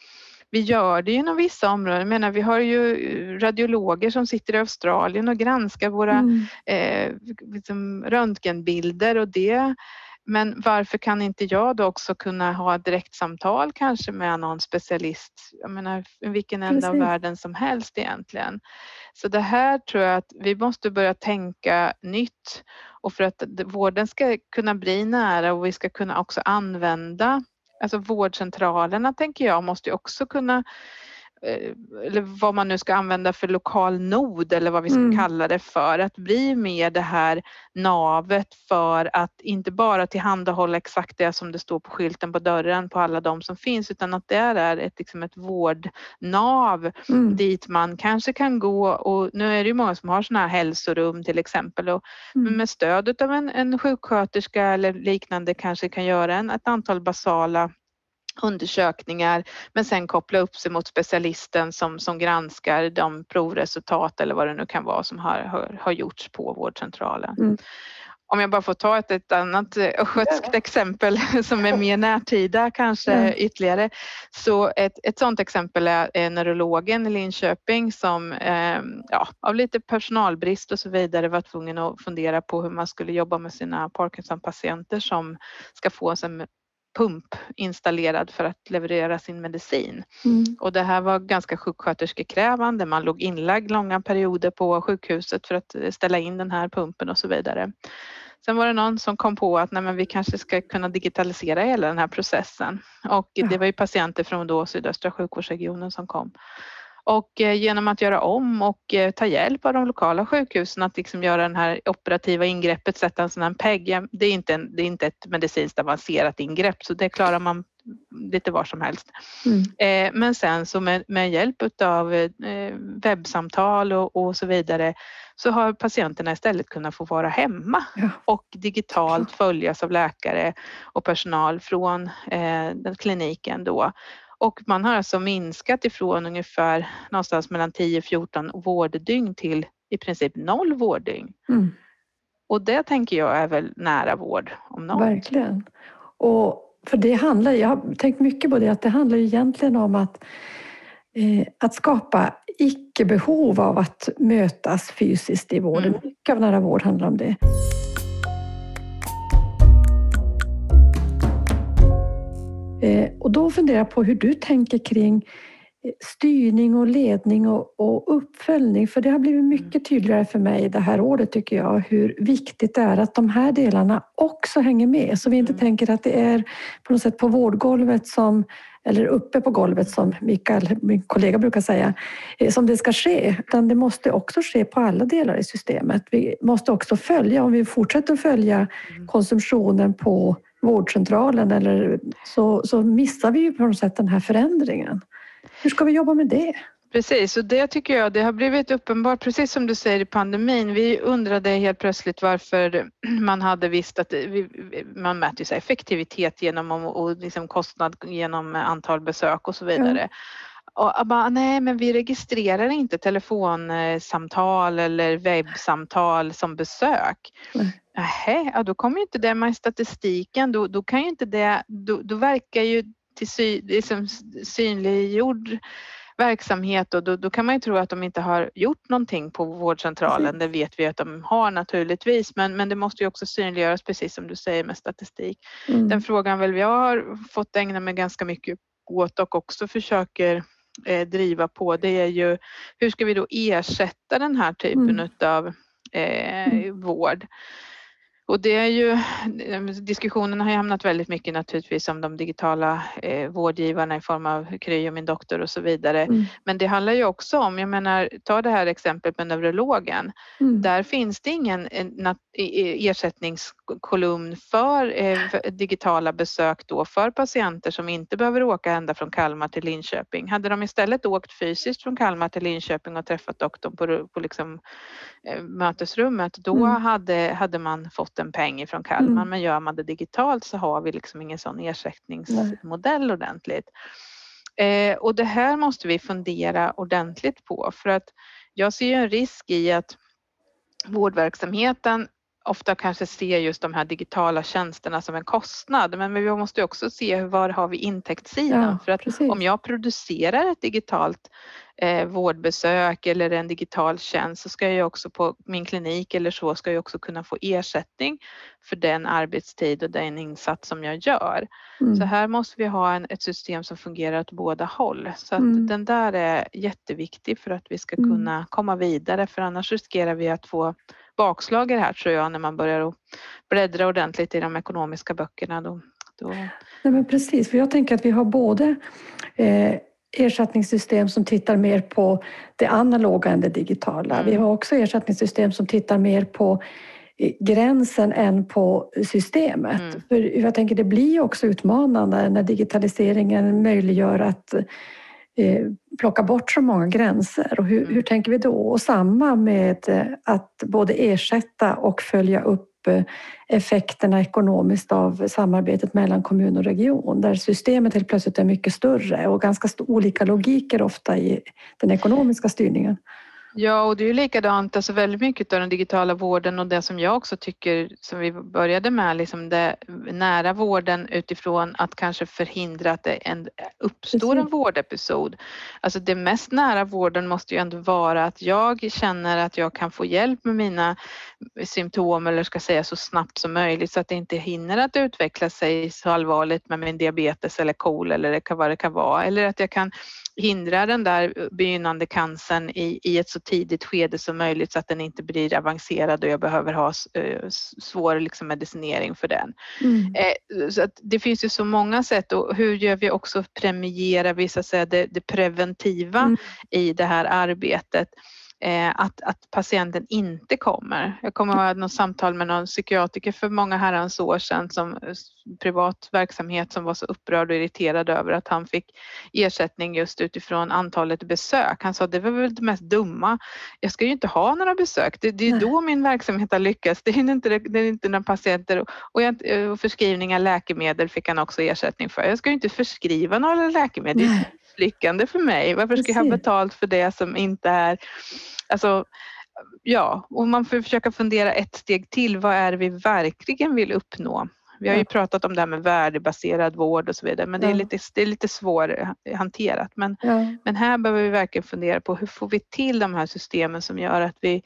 vi gör det inom vissa områden. Jag menar, vi har ju radiologer som sitter i Australien och granskar våra mm. eh, liksom röntgenbilder och det men varför kan inte jag då också kunna ha ett direktsamtal kanske med någon specialist, jag menar vilken ända av världen som helst egentligen. Så det här tror jag att vi måste börja tänka nytt. Och för att vården ska kunna bli nära och vi ska kunna också använda, alltså vårdcentralerna tänker jag måste också kunna eller vad man nu ska använda för lokal nod eller vad vi ska mm. kalla det för, att bli mer det här navet för att inte bara tillhandahålla exakt det som det står på skylten på dörren på alla de som finns utan att det är ett, liksom ett vårdnav mm. dit man kanske kan gå och nu är det ju många som har sådana här hälsorum till exempel och mm. med stöd av en, en sjuksköterska eller liknande kanske kan göra en, ett antal basala undersökningar men sen koppla upp sig mot specialisten som, som granskar de provresultat eller vad det nu kan vara som har, har, har gjorts på vårdcentralen. Mm. Om jag bara får ta ett, ett annat östgötskt ja. exempel som är mer närtida kanske mm. ytterligare. Så ett, ett sådant exempel är neurologen i Linköping som eh, ja, av lite personalbrist och så vidare var tvungen att fundera på hur man skulle jobba med sina Parkinson-patienter som ska få en pump installerad för att leverera sin medicin. Mm. Och det här var ganska sjuksköterskekrävande. Man låg inlagd långa perioder på sjukhuset för att ställa in den här pumpen och så vidare. Sen var det någon som kom på att nej, men vi kanske ska kunna digitalisera hela den här processen och det var ju patienter från då sydöstra sjukvårdsregionen som kom. Och eh, genom att göra om och eh, ta hjälp av de lokala sjukhusen att liksom göra det här operativa ingreppet, sätta en sån här PEG. Det är inte, en, det är inte ett medicinskt avancerat ingrepp så det klarar man lite var som helst. Mm. Eh, men sen så med, med hjälp av webbsamtal och, och, så vidare så har patienterna istället kunnat få vara hemma ja. och digitalt följas av läkare och personal från den kliniken då och man har alltså minskat ifrån ungefär någonstans mellan 10-14 vårddygn till i princip noll vårddygn. Mm. Och det tänker jag är väl nära vård om något. Verkligen. Och för det handlar, jag har tänkt mycket på det, att det handlar egentligen om att, eh, att skapa icke-behov av att mötas fysiskt i vården. Mm. Mycket av nära vård handlar om det. Och då funderar jag på hur du tänker kring eh, styrning och ledning och, och, uppföljning. För det har blivit mycket mm. tydligare för mig det här året tycker jag hur viktigt det är att de här delarna också hänger med. Så vi inte mm. tänker att det är på något sätt på vårdgolvet som eller uppe på golvet som Mikael, min kollega brukar säga, eh, som det ska ske. Utan det måste också ske på alla delar i systemet. Vi måste också följa, om vi fortsätter följa mm. konsumtionen på vårdcentralen eller så, så missar vi ju på något sätt den här förändringen. Hur ska vi jobba med det? Precis, och det tycker jag det har blivit uppenbart, precis som du säger i pandemin. Vi undrade helt plötsligt varför man hade visst att man mäter effektivitet genom och liksom kostnad genom antal besök och så vidare. Ja. Och bara, nej, men vi registrerar inte telefonsamtal eller webbsamtal som besök. Nej, ja, då kommer inte det med i statistiken. Då, då kan ju inte det, då, då verkar ju till sy, liksom synliggjord verksamhet och då, då, kan man ju tro att de inte har gjort någonting på vårdcentralen. Det vet vi att de har naturligtvis, men, men det måste ju också synliggöras precis som du säger med statistik. Mm. Den frågan väl jag har fått ägna mig ganska mycket åt och också försöker eh, driva på, det är ju hur ska vi då ersätta den här typen mm. av eh, mm. vård? Och det är ju, diskussionen har ju hamnat väldigt mycket naturligtvis om de digitala eh, vårdgivarna i form av Kry och Min doktor och så vidare. Mm. Men det handlar ju också om, jag menar, ta det här exemplet med neurologen. Mm. Där finns det ingen ersättningskolumn för eh, digitala besök då för patienter som inte behöver åka ända från Kalmar till Linköping. Hade de istället åkt fysiskt från Kalmar till Linköping och träffat doktorn på, på liksom, eh, mötesrummet, då mm. hade, hade man fått en peng från Kalmar. Mm. Men gör man det digitalt så har vi liksom ingen sån ersättningsmodell Nej. ordentligt. Eh, och det här måste vi fundera ordentligt på för att jag ser ju en risk i att vårdverksamheten ofta kanske ser just de här digitala tjänsterna som en kostnad men vi måste också se var har vi intäktssidan ja, för att precis. om jag producerar ett digitalt eh, vårdbesök eller en digital tjänst så ska jag också på min klinik eller så ska jag också kunna få ersättning för den arbetstid och den insats som jag gör. Mm. Så här måste vi ha en, ett system som fungerar åt båda håll. Så att mm. den där är jätteviktig för att vi ska mm. kunna komma vidare för annars riskerar vi att få bakslag i det här tror jag när man börjar bläddra ordentligt i de ekonomiska böckerna. Då, då... Nej, men precis, för jag tänker att vi har både eh, ersättningssystem som tittar mer på det analoga än det digitala. Mm. Vi har också ersättningssystem som tittar mer på eh, gränsen än på systemet. Mm. För jag tänker det blir också utmanande när digitaliseringen möjliggör att eh, plocka bort så många gränser. Och hur, mm. hur tänker vi då? Och samma med eh, att både ersätta och följa upp Eh, effekterna ekonomiskt av samarbetet mellan kommun och region där systemet helt plötsligt är mycket större och ganska olika logiker ofta i den ekonomiska styrningen. Ja, och det är ju likadant, alltså väldigt mycket av den digitala vården och det som jag också tycker, som vi började med, liksom det nära vården utifrån att kanske förhindra att det en, uppstår en vårdepisod. Alltså det mest nära vården måste ju ändå vara att jag känner att jag kan få hjälp med mina symptom eller ska säga så snabbt som möjligt så att det inte hinner att utveckla sig så allvarligt med min diabetes eller KOL eller vad det kan vara. Eller att jag kan hindra den där begynnande cancern i, i ett så tidigt skede som möjligt så att den inte blir avancerad och jag behöver ha uh, svår liksom, medicinering för den. Mm. Eh, så att det finns ju så många sätt och hur gör vi också premiera vissa säga, det, det preventiva mm. i det här arbetet eh, att, att patienten inte kommer. Jag kommer ihåg något samtal med någon psykiatriker för många herrans år sedan som eh, privat verksamhet som var så upprörd och irriterad över att han fick ersättning just utifrån antalet besök. Han sa det var väl det mest dumma. Jag ska ju inte ha några besök. Det, det är då min verksamhet har lyckats. Det är inte, det är inte några patienter och, jag, och förskrivning av läkemedel fick han också ersättning för. Jag ska ju inte förskriva några läkemedel. Misslyckande för mig. Varför ska jag ha betalt för det som inte är... Alltså, ja, och man får försöka fundera ett steg till. Vad är det vi verkligen vill uppnå? Vi har ju pratat om det här med värdebaserad vård och så vidare, men det är lite, det är lite svårhanterat. Men, ja. men här behöver vi verkligen fundera på hur får vi till de här systemen som gör att vi,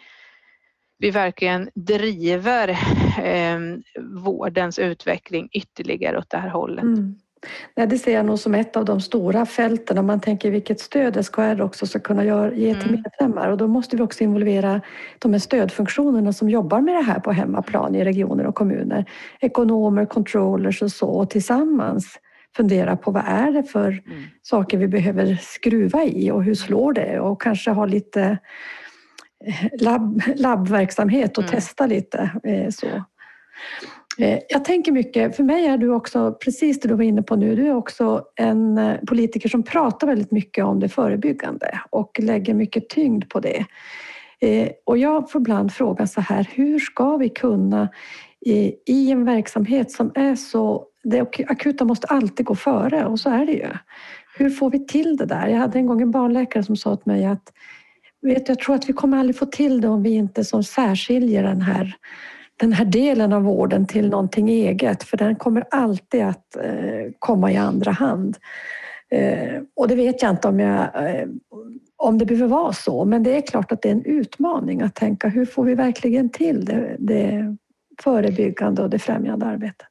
vi verkligen driver eh, vårdens utveckling ytterligare åt det här hållet. Mm. Nej, det ser jag nog som ett av de stora fälten om man tänker vilket stöd SKR också ska kunna ge till mm. medlemmar och då måste vi också involvera de här stödfunktionerna som jobbar med det här på hemmaplan i regioner och kommuner. Ekonomer, controllers och så och tillsammans fundera på vad är det för mm. saker vi behöver skruva i och hur slår det och kanske ha lite eh, labb, labbverksamhet och mm. testa lite. Eh, så. Eh, jag tänker mycket, för mig är du också, precis det du var inne på nu, du är också en eh, politiker som pratar väldigt mycket om det förebyggande och lägger mycket tyngd på det. Eh, och jag får ibland frågan så här, hur ska vi kunna i en verksamhet som är så, det akuta måste alltid gå före och så är det ju. Hur får vi till det där? Jag hade en gång en barnläkare som sa till mig att vet, jag tror att vi kommer aldrig få till det om vi inte som särskiljer den här den här delen av vården till någonting eget för den kommer alltid att eh, komma i andra hand. Eh, och det vet jag inte om, jag, eh, om det behöver vara så men det är klart att det är en utmaning att tänka hur får vi verkligen till det, det förebyggande och det främjande arbetet.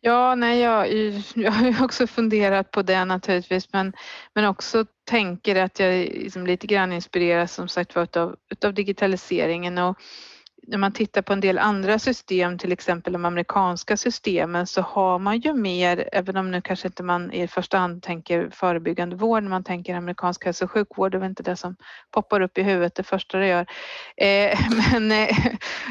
Ja, nej, jag, jag har också funderat på det naturligtvis men, men också tänker att jag liksom lite grann inspireras som sagt utav, utav digitaliseringen och när man tittar på en del andra system, till exempel de amerikanska systemen, så har man ju mer, även om nu kanske inte man i första hand tänker förebyggande vård, när man tänker amerikansk hälso och sjukvård, det är inte det som poppar upp i huvudet det första det gör. Eh, men, eh,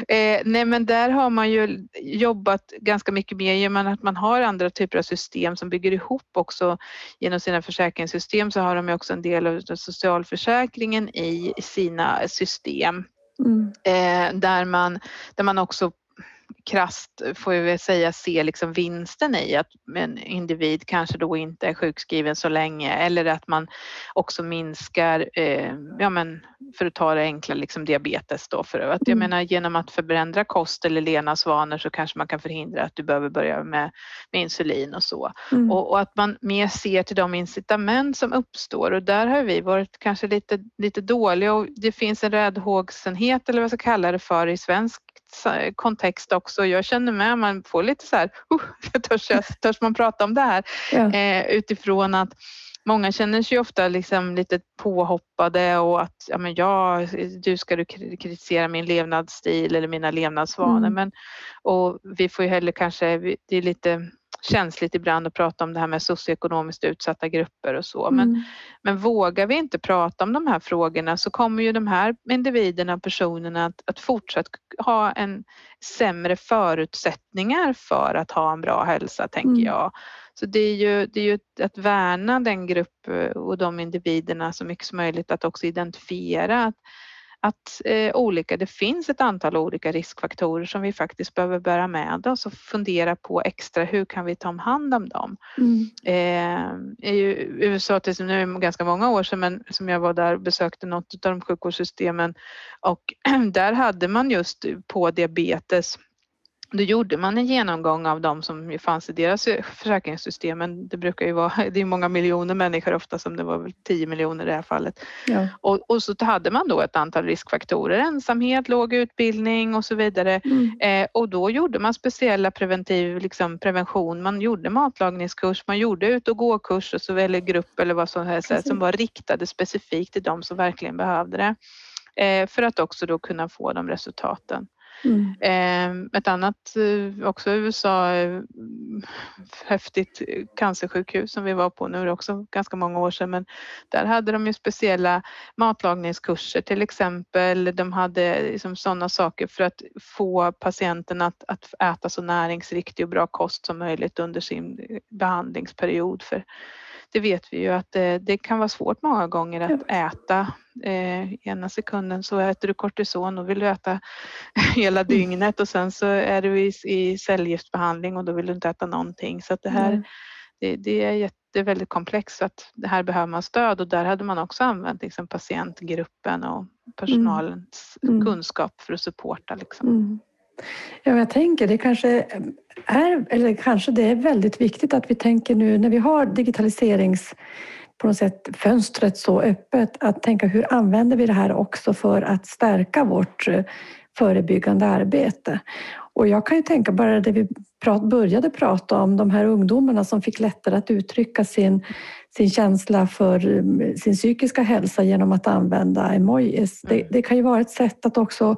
eh, nej, men där har man ju jobbat ganska mycket mer genom att man har andra typer av system som bygger ihop också genom sina försäkringssystem så har de ju också en del av socialförsäkringen i sina system. Mm. Eh, där, man, där man också krast får jag väl säga se liksom vinsten i att en individ kanske då inte är sjukskriven så länge eller att man också minskar, eh, ja men för att ta det enkla, liksom diabetes då. För att jag mm. menar genom att förändra kost eller levnadsvanor så kanske man kan förhindra att du behöver börja med, med insulin och så. Mm. Och, och, att man mer ser till de incitament som uppstår och där har vi varit kanske lite, lite dåliga och det finns en räddhågsenhet eller vad jag ska kalla det för i svensk kontext också. Jag känner med, man får lite så här, uh, törs, törs man prata om det här? Ja. Eh, utifrån att Många känner sig ofta liksom lite påhoppade och att ja, men ja, du ska du kritisera min levnadsstil eller mina levnadsvanor. Mm. Men, och vi får ju heller kanske, det är lite känsligt ibland att prata om det här med socioekonomiskt utsatta grupper och så. Men, mm. men vågar vi inte prata om de här frågorna så kommer ju de här individerna och personerna att, att fortsatt ha en sämre förutsättningar för att ha en bra hälsa, tänker mm. jag. Så det är ju, det är ju att värna den grupp och de individerna så mycket som möjligt att också identifiera att, att eh, olika, det finns ett antal olika riskfaktorer som vi faktiskt behöver bära med oss och fundera på extra hur kan vi ta hand om dem. Mm. Eh, I USA, nu är det ganska många år sedan, men som jag var där och besökte något av de sjukvårdssystemen och där hade man just på diabetes då gjorde man en genomgång av de som fanns i deras försäkringssystem. Men det brukar ju vara, det är många miljoner människor ofta som det var väl 10 miljoner i det här fallet. Ja. Och, och, så hade man då ett antal riskfaktorer, ensamhet, låg utbildning och så vidare. Mm. Eh, och då gjorde man speciella preventiv, liksom prevention. Man gjorde matlagningskurs, man gjorde ut och gå-kurs och så, eller grupp eller vad som helst som var riktade specifikt till de som verkligen behövde det. Eh, för att också då kunna få de resultaten. Mm. Ehm, ett annat, eh, också i USA, eh, häftigt cancersjukhus som vi var på nu, också ganska många år sedan, men där hade de ju speciella matlagningskurser till exempel. De hade liksom sådana saker för att få patienten att, att äta så näringsriktig och bra kost som möjligt under sin behandlingsperiod. För det vet vi ju att det, det kan vara svårt många gånger att äta. Eh, ena sekunden så äter du kortison och vill du äta hela mm. dygnet och sen så är du i, i cellgiftsbehandling och då vill du inte äta någonting. Så det här det, det, är jätte, väldigt komplext så att det här behöver man stöd och där hade man också använt liksom patientgruppen och personalens mm. mm. kunskap för att supporta. Liksom. Mm. Ja, jag tänker det kanske är, eller kanske det är väldigt viktigt att vi tänker nu när vi har digitaliserings på något sätt fönstret så öppet att tänka hur använder vi det här också för att stärka vårt eh, förebyggande arbete. Och jag kan ju tänka bara det vi började prata om, de här ungdomarna som fick lättare att uttrycka sin, sin känsla för eh, sin psykiska hälsa genom att använda emojis. Det, mm. det kan ju vara ett sätt att också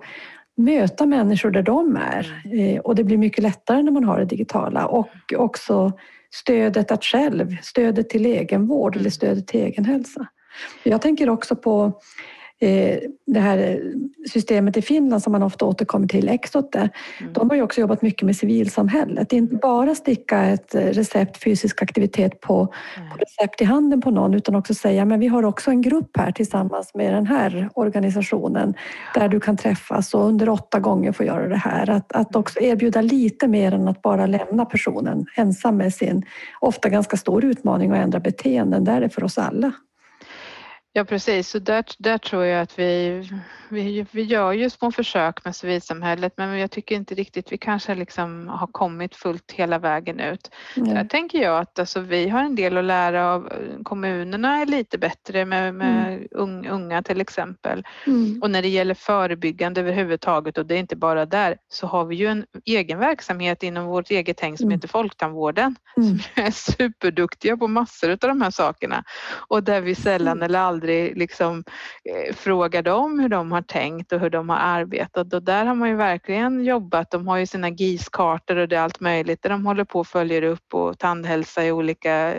möta människor där de är. Mm. Eh, och det blir mycket lättare när man har det digitala. Och också stödet att själv, stödet till egenvård eller mm. stödet till egenhälsa. Jag tänker också på det här systemet i Finland som man ofta återkommer till, Exote, mm. de har ju också jobbat mycket med civilsamhället. Inte bara sticka ett recept fysisk aktivitet på, mm. på recept i handen på någon utan också säga men vi har också en grupp här tillsammans med den här organisationen där du kan träffas och under åtta gånger få göra det här. Att, att också erbjuda lite mer än att bara lämna personen ensam med sin ofta ganska stor utmaning att ändra beteenden. Där är det för oss alla. Ja precis, så där, där tror jag att vi, vi, vi gör ju små försök med civilsamhället men jag tycker inte riktigt vi kanske liksom har kommit fullt hela vägen ut. Mm. Där tänker jag att alltså, vi har en del att lära av kommunerna är lite bättre med, med mm. unga till exempel. Mm. Och när det gäller förebyggande överhuvudtaget och det är inte bara där så har vi ju en egen verksamhet inom vårt eget häng som mm. heter Folktandvården mm. som är superduktiga på massor av de här sakerna och där vi sällan mm. eller aldrig aldrig liksom eh, frågar dem hur de har tänkt och hur de har arbetat och där har man ju verkligen jobbat. De har ju sina GIS-kartor och det är allt möjligt där de håller på och följer upp och tandhälsa i olika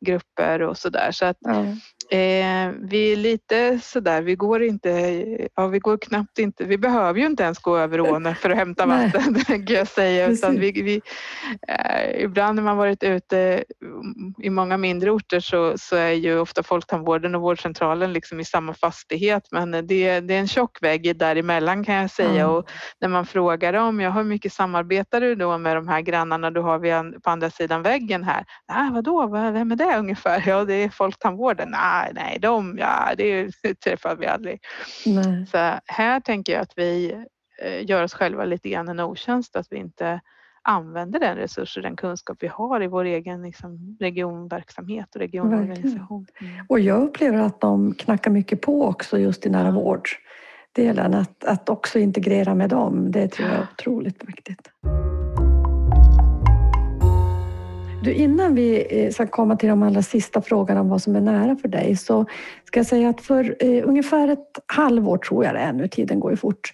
grupper och sådär. Så att mm. Eh, vi är lite sådär, vi går inte, ja vi går knappt inte, vi behöver ju inte ens gå över ån för att hämta vatten kan jag säga. Utan vi, vi eh, ibland när man varit ute i många mindre orter så, så är ju ofta folktandvården och vårdcentralen liksom i samma fastighet men det, det är en tjock vägg däremellan kan jag säga mm. och när man frågar dem, ja hur mycket samarbetar du då med de här grannarna du har vid, på andra sidan väggen här? Nej, vadå, vem är det ungefär? Ja, det är folktandvården. Nej, nej, de, ja, det träffar vi aldrig. Nej. Så här tänker jag att vi eh, gör oss själva lite grann en otjänst att vi inte använder den resurs och den kunskap vi har i vår egen liksom, regionverksamhet och regionorganisation. Mm. Och jag upplever att de knackar mycket på också just i nära vårddelen, att, att också integrera med dem. Det tror jag är otroligt viktigt. Du, innan vi eh, ska komma till de allra sista frågorna om vad som är nära för dig så ska jag säga att för eh, ungefär ett halvår tror jag det är nu, tiden går ju fort,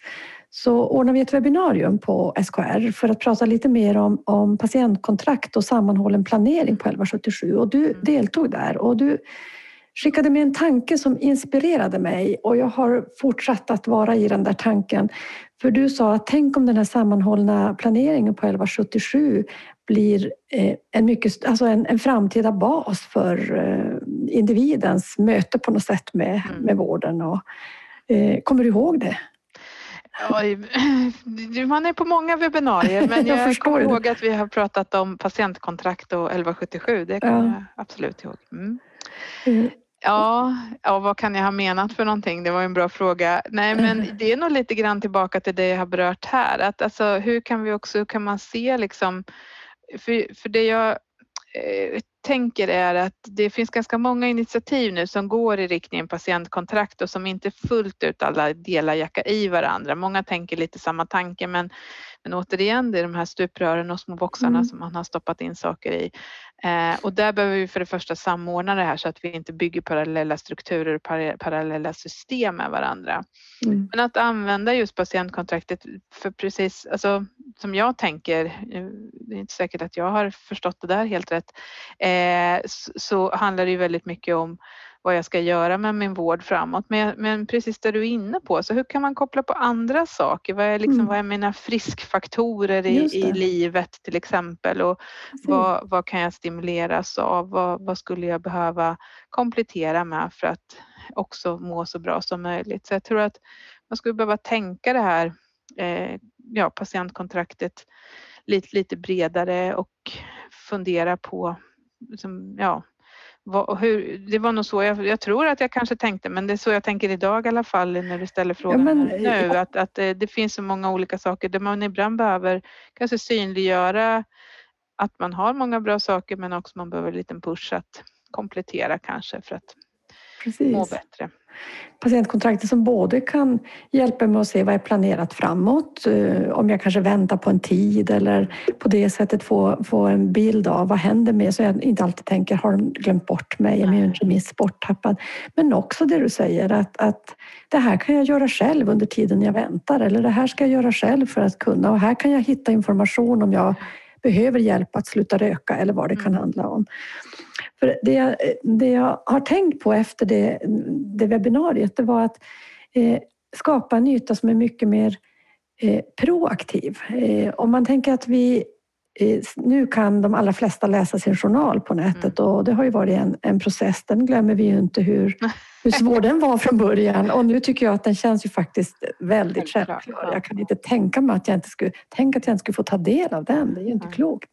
så ordnar vi ett webbinarium på SKR för att prata lite mer om, om patientkontrakt och sammanhållen planering på 1177 och du mm. deltog där och du skickade med en tanke som inspirerade mig och jag har fortsatt att vara i den där tanken. För du sa att tänk om den här sammanhållna planeringen på 1177 blir eh, en, mycket, alltså en, en framtida bas för eh, individens möte på något sätt med, mm. med vården. Och, Eh, kommer du ihåg det? Oj, man är på många webbinarier men jag, jag kommer ihåg att vi har pratat om patientkontrakt och 1177. Det kommer ja. jag absolut ihåg. Mm. Mm. Ja, ja, vad kan jag ha menat för någonting? Det var en bra fråga. Nej, men det är nog lite grann tillbaka till det jag har berört här. Att alltså, hur kan vi också, kan man se liksom, för, för det jag eh, tänker är att det finns ganska många initiativ nu som går i riktningen patientkontrakt och som inte fullt ut alla delar jacka i varandra. Många tänker lite samma tanke men, men återigen det är de här stuprören och små boxarna mm. som man har stoppat in saker i. Eh, och där behöver vi för det första samordna det här så att vi inte bygger parallella strukturer och parallella system med varandra. Mm. Men att använda just patientkontraktet för precis, alltså som jag tänker, eh, det är inte säkert att jag har förstått det där helt rätt, eh, så, så handlar det ju väldigt mycket om vad jag ska göra med min vård framåt. Men, men precis det du är inne på, så hur kan man koppla på andra saker? Vad är, liksom, mm. vad är mina friskfaktorer i, i livet till exempel? Och vad, vad, kan jag stimuleras av? Vad, vad, skulle jag behöva komplettera med för att också må så bra som möjligt? Så jag tror att man skulle behöva tänka det här eh, ja, patientkontraktet lite, lite bredare och fundera på liksom, ja, vad, hur, det var nog så jag, jag, tror att jag kanske tänkte, men det är så jag tänker idag i alla fall när du ställer frågan ja, men, nu, ja. att, att det, det, finns så många olika saker där man ibland behöver kanske synliggöra att man har många bra saker men också man behöver en liten push att komplettera kanske för att Precis. må bättre patientkontraktet som både kan hjälpa mig att se vad är planerat framåt, eh, om jag kanske väntar på en tid eller på det sättet få, få en bild av vad händer med så jag inte alltid tänker har de glömt bort mig, är min remiss borttappad? Men också det du säger att, att det här kan jag göra själv under tiden jag väntar eller det här ska jag göra själv för att kunna och här kan jag hitta information om jag behöver hjälp att sluta röka eller vad det kan mm. handla om. För det, jag, det jag har tänkt på efter det, det webbinariet det var att eh, skapa en yta som är mycket mer eh, proaktiv. Eh, om man tänker att vi eh, nu kan de allra flesta läsa sin journal på nätet mm. och det har ju varit en, en process. Den glömmer vi ju inte hur, hur svår den var från början och nu tycker jag att den känns ju faktiskt väldigt självklar. Jag kan inte tänka mig att jag inte skulle, tänk att jag inte skulle få ta del av den. Det är ju inte klokt.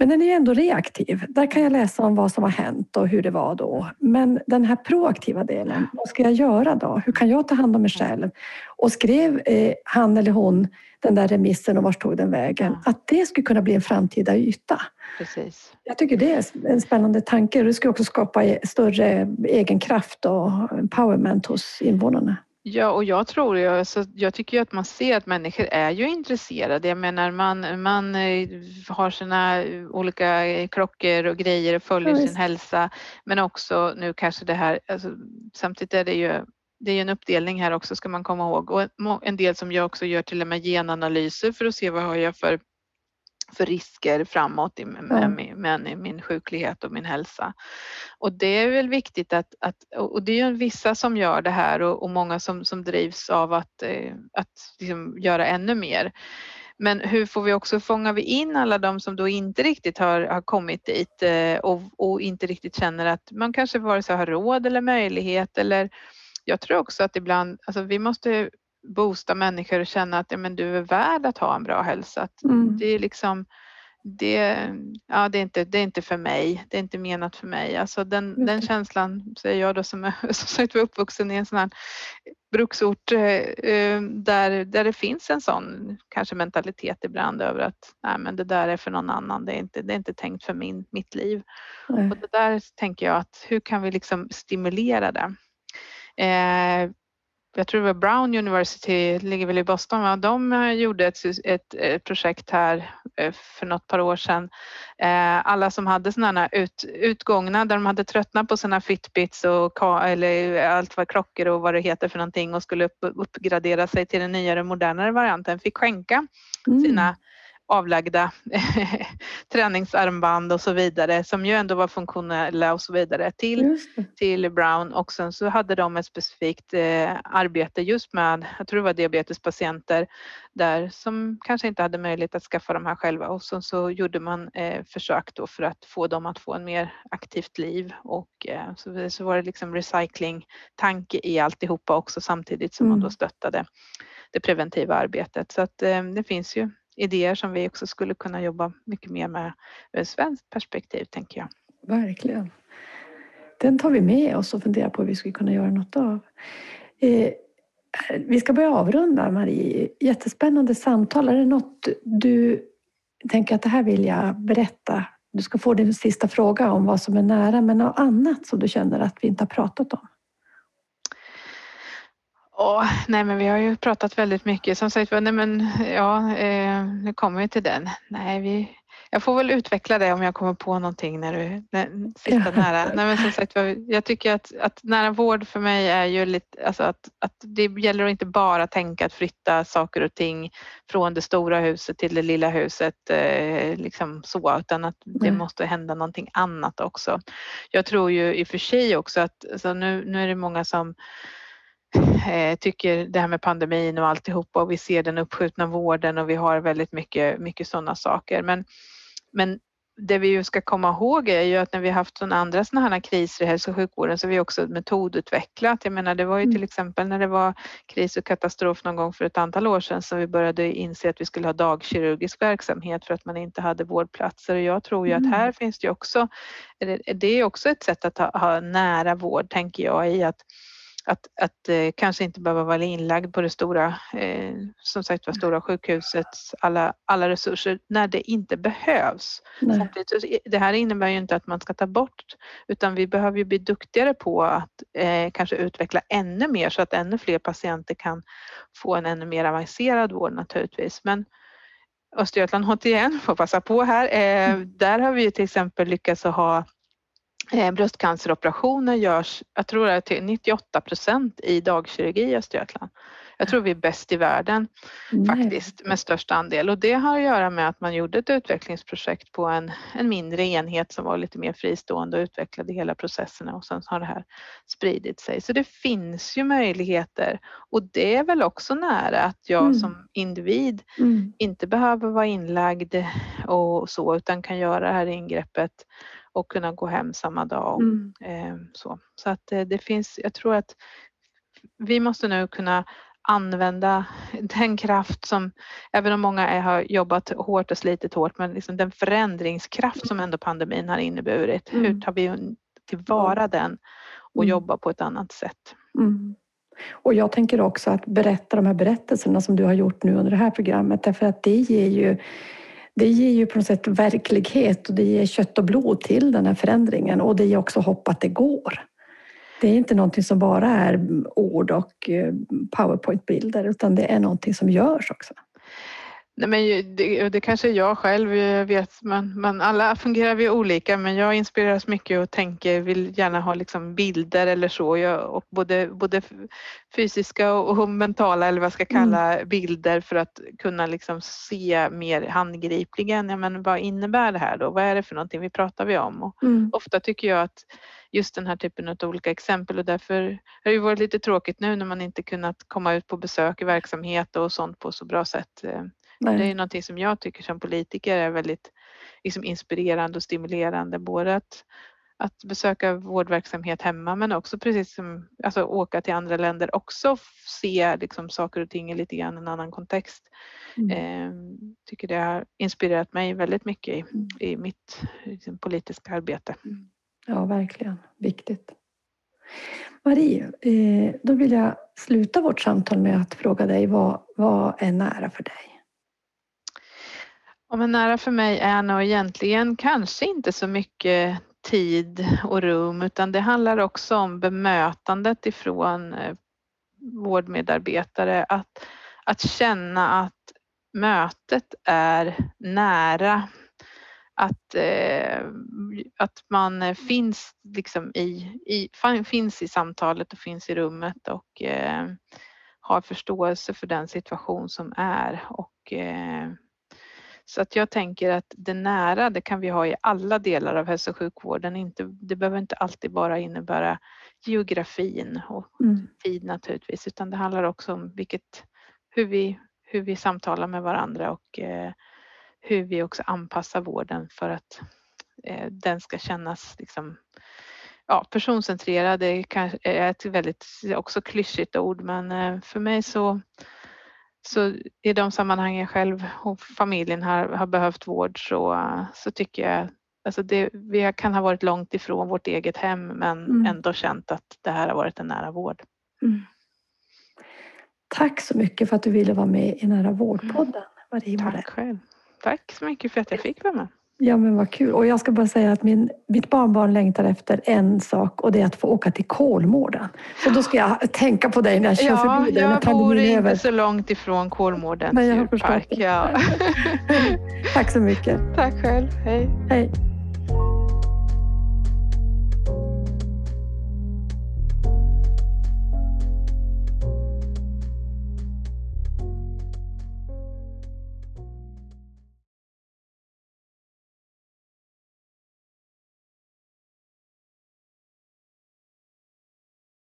Men den är ändå reaktiv. Där kan jag läsa om vad som har hänt och hur det var då. Men den här proaktiva delen, vad ska jag göra då? Hur kan jag ta hand om mig själv? Och skrev eh, han eller hon den där remissen och vart tog den vägen? Att det skulle kunna bli en framtida yta. Precis. Jag tycker det är en spännande tanke. Det skulle också skapa större egen kraft och empowerment hos invånarna. Ja, och jag tror ju, alltså, jag tycker ju att man ser att människor är ju intresserade. Jag menar man, man eh, har sina olika klockor och grejer och följer ja, sin hälsa. Men också nu kanske det här, alltså, samtidigt är det ju det är en uppdelning här också ska man komma ihåg och en del som jag också gör till och med genanalyser för att se vad har jag för för risker framåt med, med, med, min sjuklighet och min hälsa. Och det är väl viktigt att, att och det är ju vissa som gör det här och, och många som, som drivs av att, eh, att liksom göra ännu mer. Men hur får vi också, fångar vi in alla de som då inte riktigt har, har kommit dit eh, och, och inte riktigt känner att man kanske vare sig har råd eller möjlighet eller jag tror också att ibland, alltså vi måste boosta människor och känna att ja, men du är värd att ha en bra hälsa. Mm. Det är liksom det, ja, det, är inte, det är inte för mig, det är inte menat för mig. Alltså den, den känslan, säger jag då som är som sagt uppvuxen i en sån här bruksort eh, eh, där, där det finns en sån kanske mentalitet ibland över att nej men det där är för någon annan, det är inte, det är inte tänkt för min, mitt liv. Mm. Och det där tänker jag att hur kan vi liksom stimulera det? Eh, jag tror det var Brown University, ligger väl i Boston, va? de eh, gjorde ett, ett, ett, projekt här eh, för något par år sedan. Eh, alla som hade sådana ut, utgångna där de hade tröttnat på sina Fitbits och eller allt vad klockor och vad det heter för någonting och skulle upp, uppgradera sig till den nyare modernare varianten fick skänka mm. sina avlagda träningsarmband och så vidare som ju ändå var funktionella och så vidare till, till Brown och sen så hade de ett specifikt eh, arbete just med, jag tror det var diabetespatienter där som kanske inte hade möjlighet att skaffa de här själva och sen så gjorde man eh, försök då för att få dem att få en mer aktivt liv och eh, så, så var det liksom recycling-tanke i alltihopa också samtidigt som mm. man då stöttade det preventiva arbetet. Så att eh, det finns ju idéer som vi också skulle kunna jobba mycket mer med ur ett svenskt perspektiv, tänker jag. Verkligen. Den tar vi med oss och funderar på hur vi skulle kunna göra något av. Eh, vi ska börja avrunda, Marie. Jättespännande samtal. Är det något du tänker att det här vill jag berätta? Du ska få din sista fråga om vad som är nära, men något annat som du känner att vi inte har pratat om? Åh, nej men vi har ju pratat väldigt mycket. Som sagt nej men ja, eh, nu kommer vi till den. Nej, vi, jag får väl utveckla det om jag kommer på någonting när du när, sista nära. Nej, men som sagt, jag tycker att, att nära vård för mig är ju lite, alltså att, att det gäller att inte bara tänka att flytta saker och ting från det stora huset till det lilla huset, eh, liksom så, utan att det mm. måste hända någonting annat också. Jag tror ju i och för sig också att, alltså nu, nu är det många som tycker det här med pandemin och alltihopa och vi ser den uppskjutna vården och vi har väldigt mycket, mycket sådana saker. Men, men det vi ju ska komma ihåg är ju att när vi haft sådana andra sådana här kriser i hälso och sjukvården så har vi också metodutvecklat. Jag menar det var ju till mm. exempel när det var kris och katastrof någon gång för ett antal år sedan som vi började inse att vi skulle ha dagkirurgisk verksamhet för att man inte hade vårdplatser och jag tror ju att mm. här finns det också, det är också ett sätt att ha, ha nära vård tänker jag i att att, att eh, kanske inte behöva vara inlagd på det stora, eh, som sagt var stora sjukhusets alla, alla resurser när det inte behövs. det här innebär ju inte att man ska ta bort utan vi behöver ju bli duktigare på att eh, kanske utveckla ännu mer så att ännu fler patienter kan få en ännu mer avancerad vård naturligtvis. Men Östergötland återigen, får passa på här, eh, mm. där har vi till exempel lyckats att ha bröstcanceroperationer görs, jag tror det är till 98 procent i dagkirurgi i Östergötland. Jag tror vi är bäst i världen Nej. faktiskt med störst andel och det har att göra med att man gjorde ett utvecklingsprojekt på en, en mindre enhet som var lite mer fristående och utvecklade hela processerna och sen har det här spridit sig. Så det finns ju möjligheter och det är väl också nära att jag mm. som individ mm. inte behöver vara inlagd och så utan kan göra det här ingreppet och kunna gå hem samma dag. Mm. Eh, så. så att eh, det finns, jag tror att vi måste nu kunna använda den kraft som, även om många är, har jobbat hårt och slitit hårt, men liksom den förändringskraft som ändå pandemin har inneburit. Mm. Hur tar vi tillvara den och mm. jobba på ett annat sätt? Mm. Och jag tänker också att berätta de här berättelserna som du har gjort nu under det här programmet, därför att det ger ju det ger ju på något sätt verklighet och det ger kött och blod till den här förändringen och det ger också hopp att det går. Det är inte någonting som bara är ord och eh, powerpointbilder utan det är någonting som görs också. Nej, men det, det kanske jag själv vet, men, men alla fungerar vi olika. Men jag inspireras mycket och tänker, vill gärna ha liksom bilder eller så. Jag, och både, både fysiska och mentala, eller vad jag ska kalla mm. bilder för att kunna liksom se mer handgripligen. Ja, men vad innebär det här då? Vad är det för någonting vi pratar vi om? Och mm. Ofta tycker jag att just den här typen av olika exempel och därför har det varit lite tråkigt nu när man inte kunnat komma ut på besök i verksamhet och sånt på så bra sätt. Nej. Det är någonting som jag tycker som politiker är väldigt liksom, inspirerande och stimulerande. Både att, att besöka vårdverksamhet hemma men också precis som alltså, åka till andra länder också se liksom, saker och ting i lite grann en annan kontext. Mm. Eh, tycker det har inspirerat mig väldigt mycket i, mm. i mitt liksom, politiska arbete. Mm. Ja, verkligen. Viktigt. Marie, eh, då vill jag sluta vårt samtal med att fråga dig vad, vad är nära för dig? Ja, men nära för mig är nog egentligen kanske inte så mycket tid och rum utan det handlar också om bemötandet ifrån eh, vårdmedarbetare. Att, att känna att mötet är nära. Att, eh, att man finns, liksom i, i, finns i samtalet och finns i rummet och eh, har förståelse för den situation som är och eh, så att jag tänker att det nära, det kan vi ha i alla delar av hälso och sjukvården. Inte, det behöver inte alltid bara innebära geografin och Mm. tid naturligtvis, utan det handlar också om vilket, hur, vi, hur vi samtalar med varandra och eh, hur vi också anpassar vården för att eh, den ska kännas liksom, ja, personcentrerad. Det är ett väldigt också klyschigt ord, men eh, för mig så så i de sammanhang jag själv och familjen har, har behövt vård så, så tycker jag Alltså det, vi kan ha varit långt ifrån vårt eget hem men Mm. ändå känt att det här har varit en nära vård. Mm. Tack så mycket för att du ville vara med i Nära vårdpodden, Marie Morell. Tack själv. Tack så mycket för att jag fick vara med. Ja, men vad kul. Och jag ska bara säga att min, mitt barnbarn längtar efter en sak och det är att få åka till Kolmården. Så då ska jag tänka på dig när jag kör Ja, förbi dig när jag bor inte så långt ifrån Kolmårdens djurpark. Ja. Tack så mycket. Tack själv. Hej. Hej.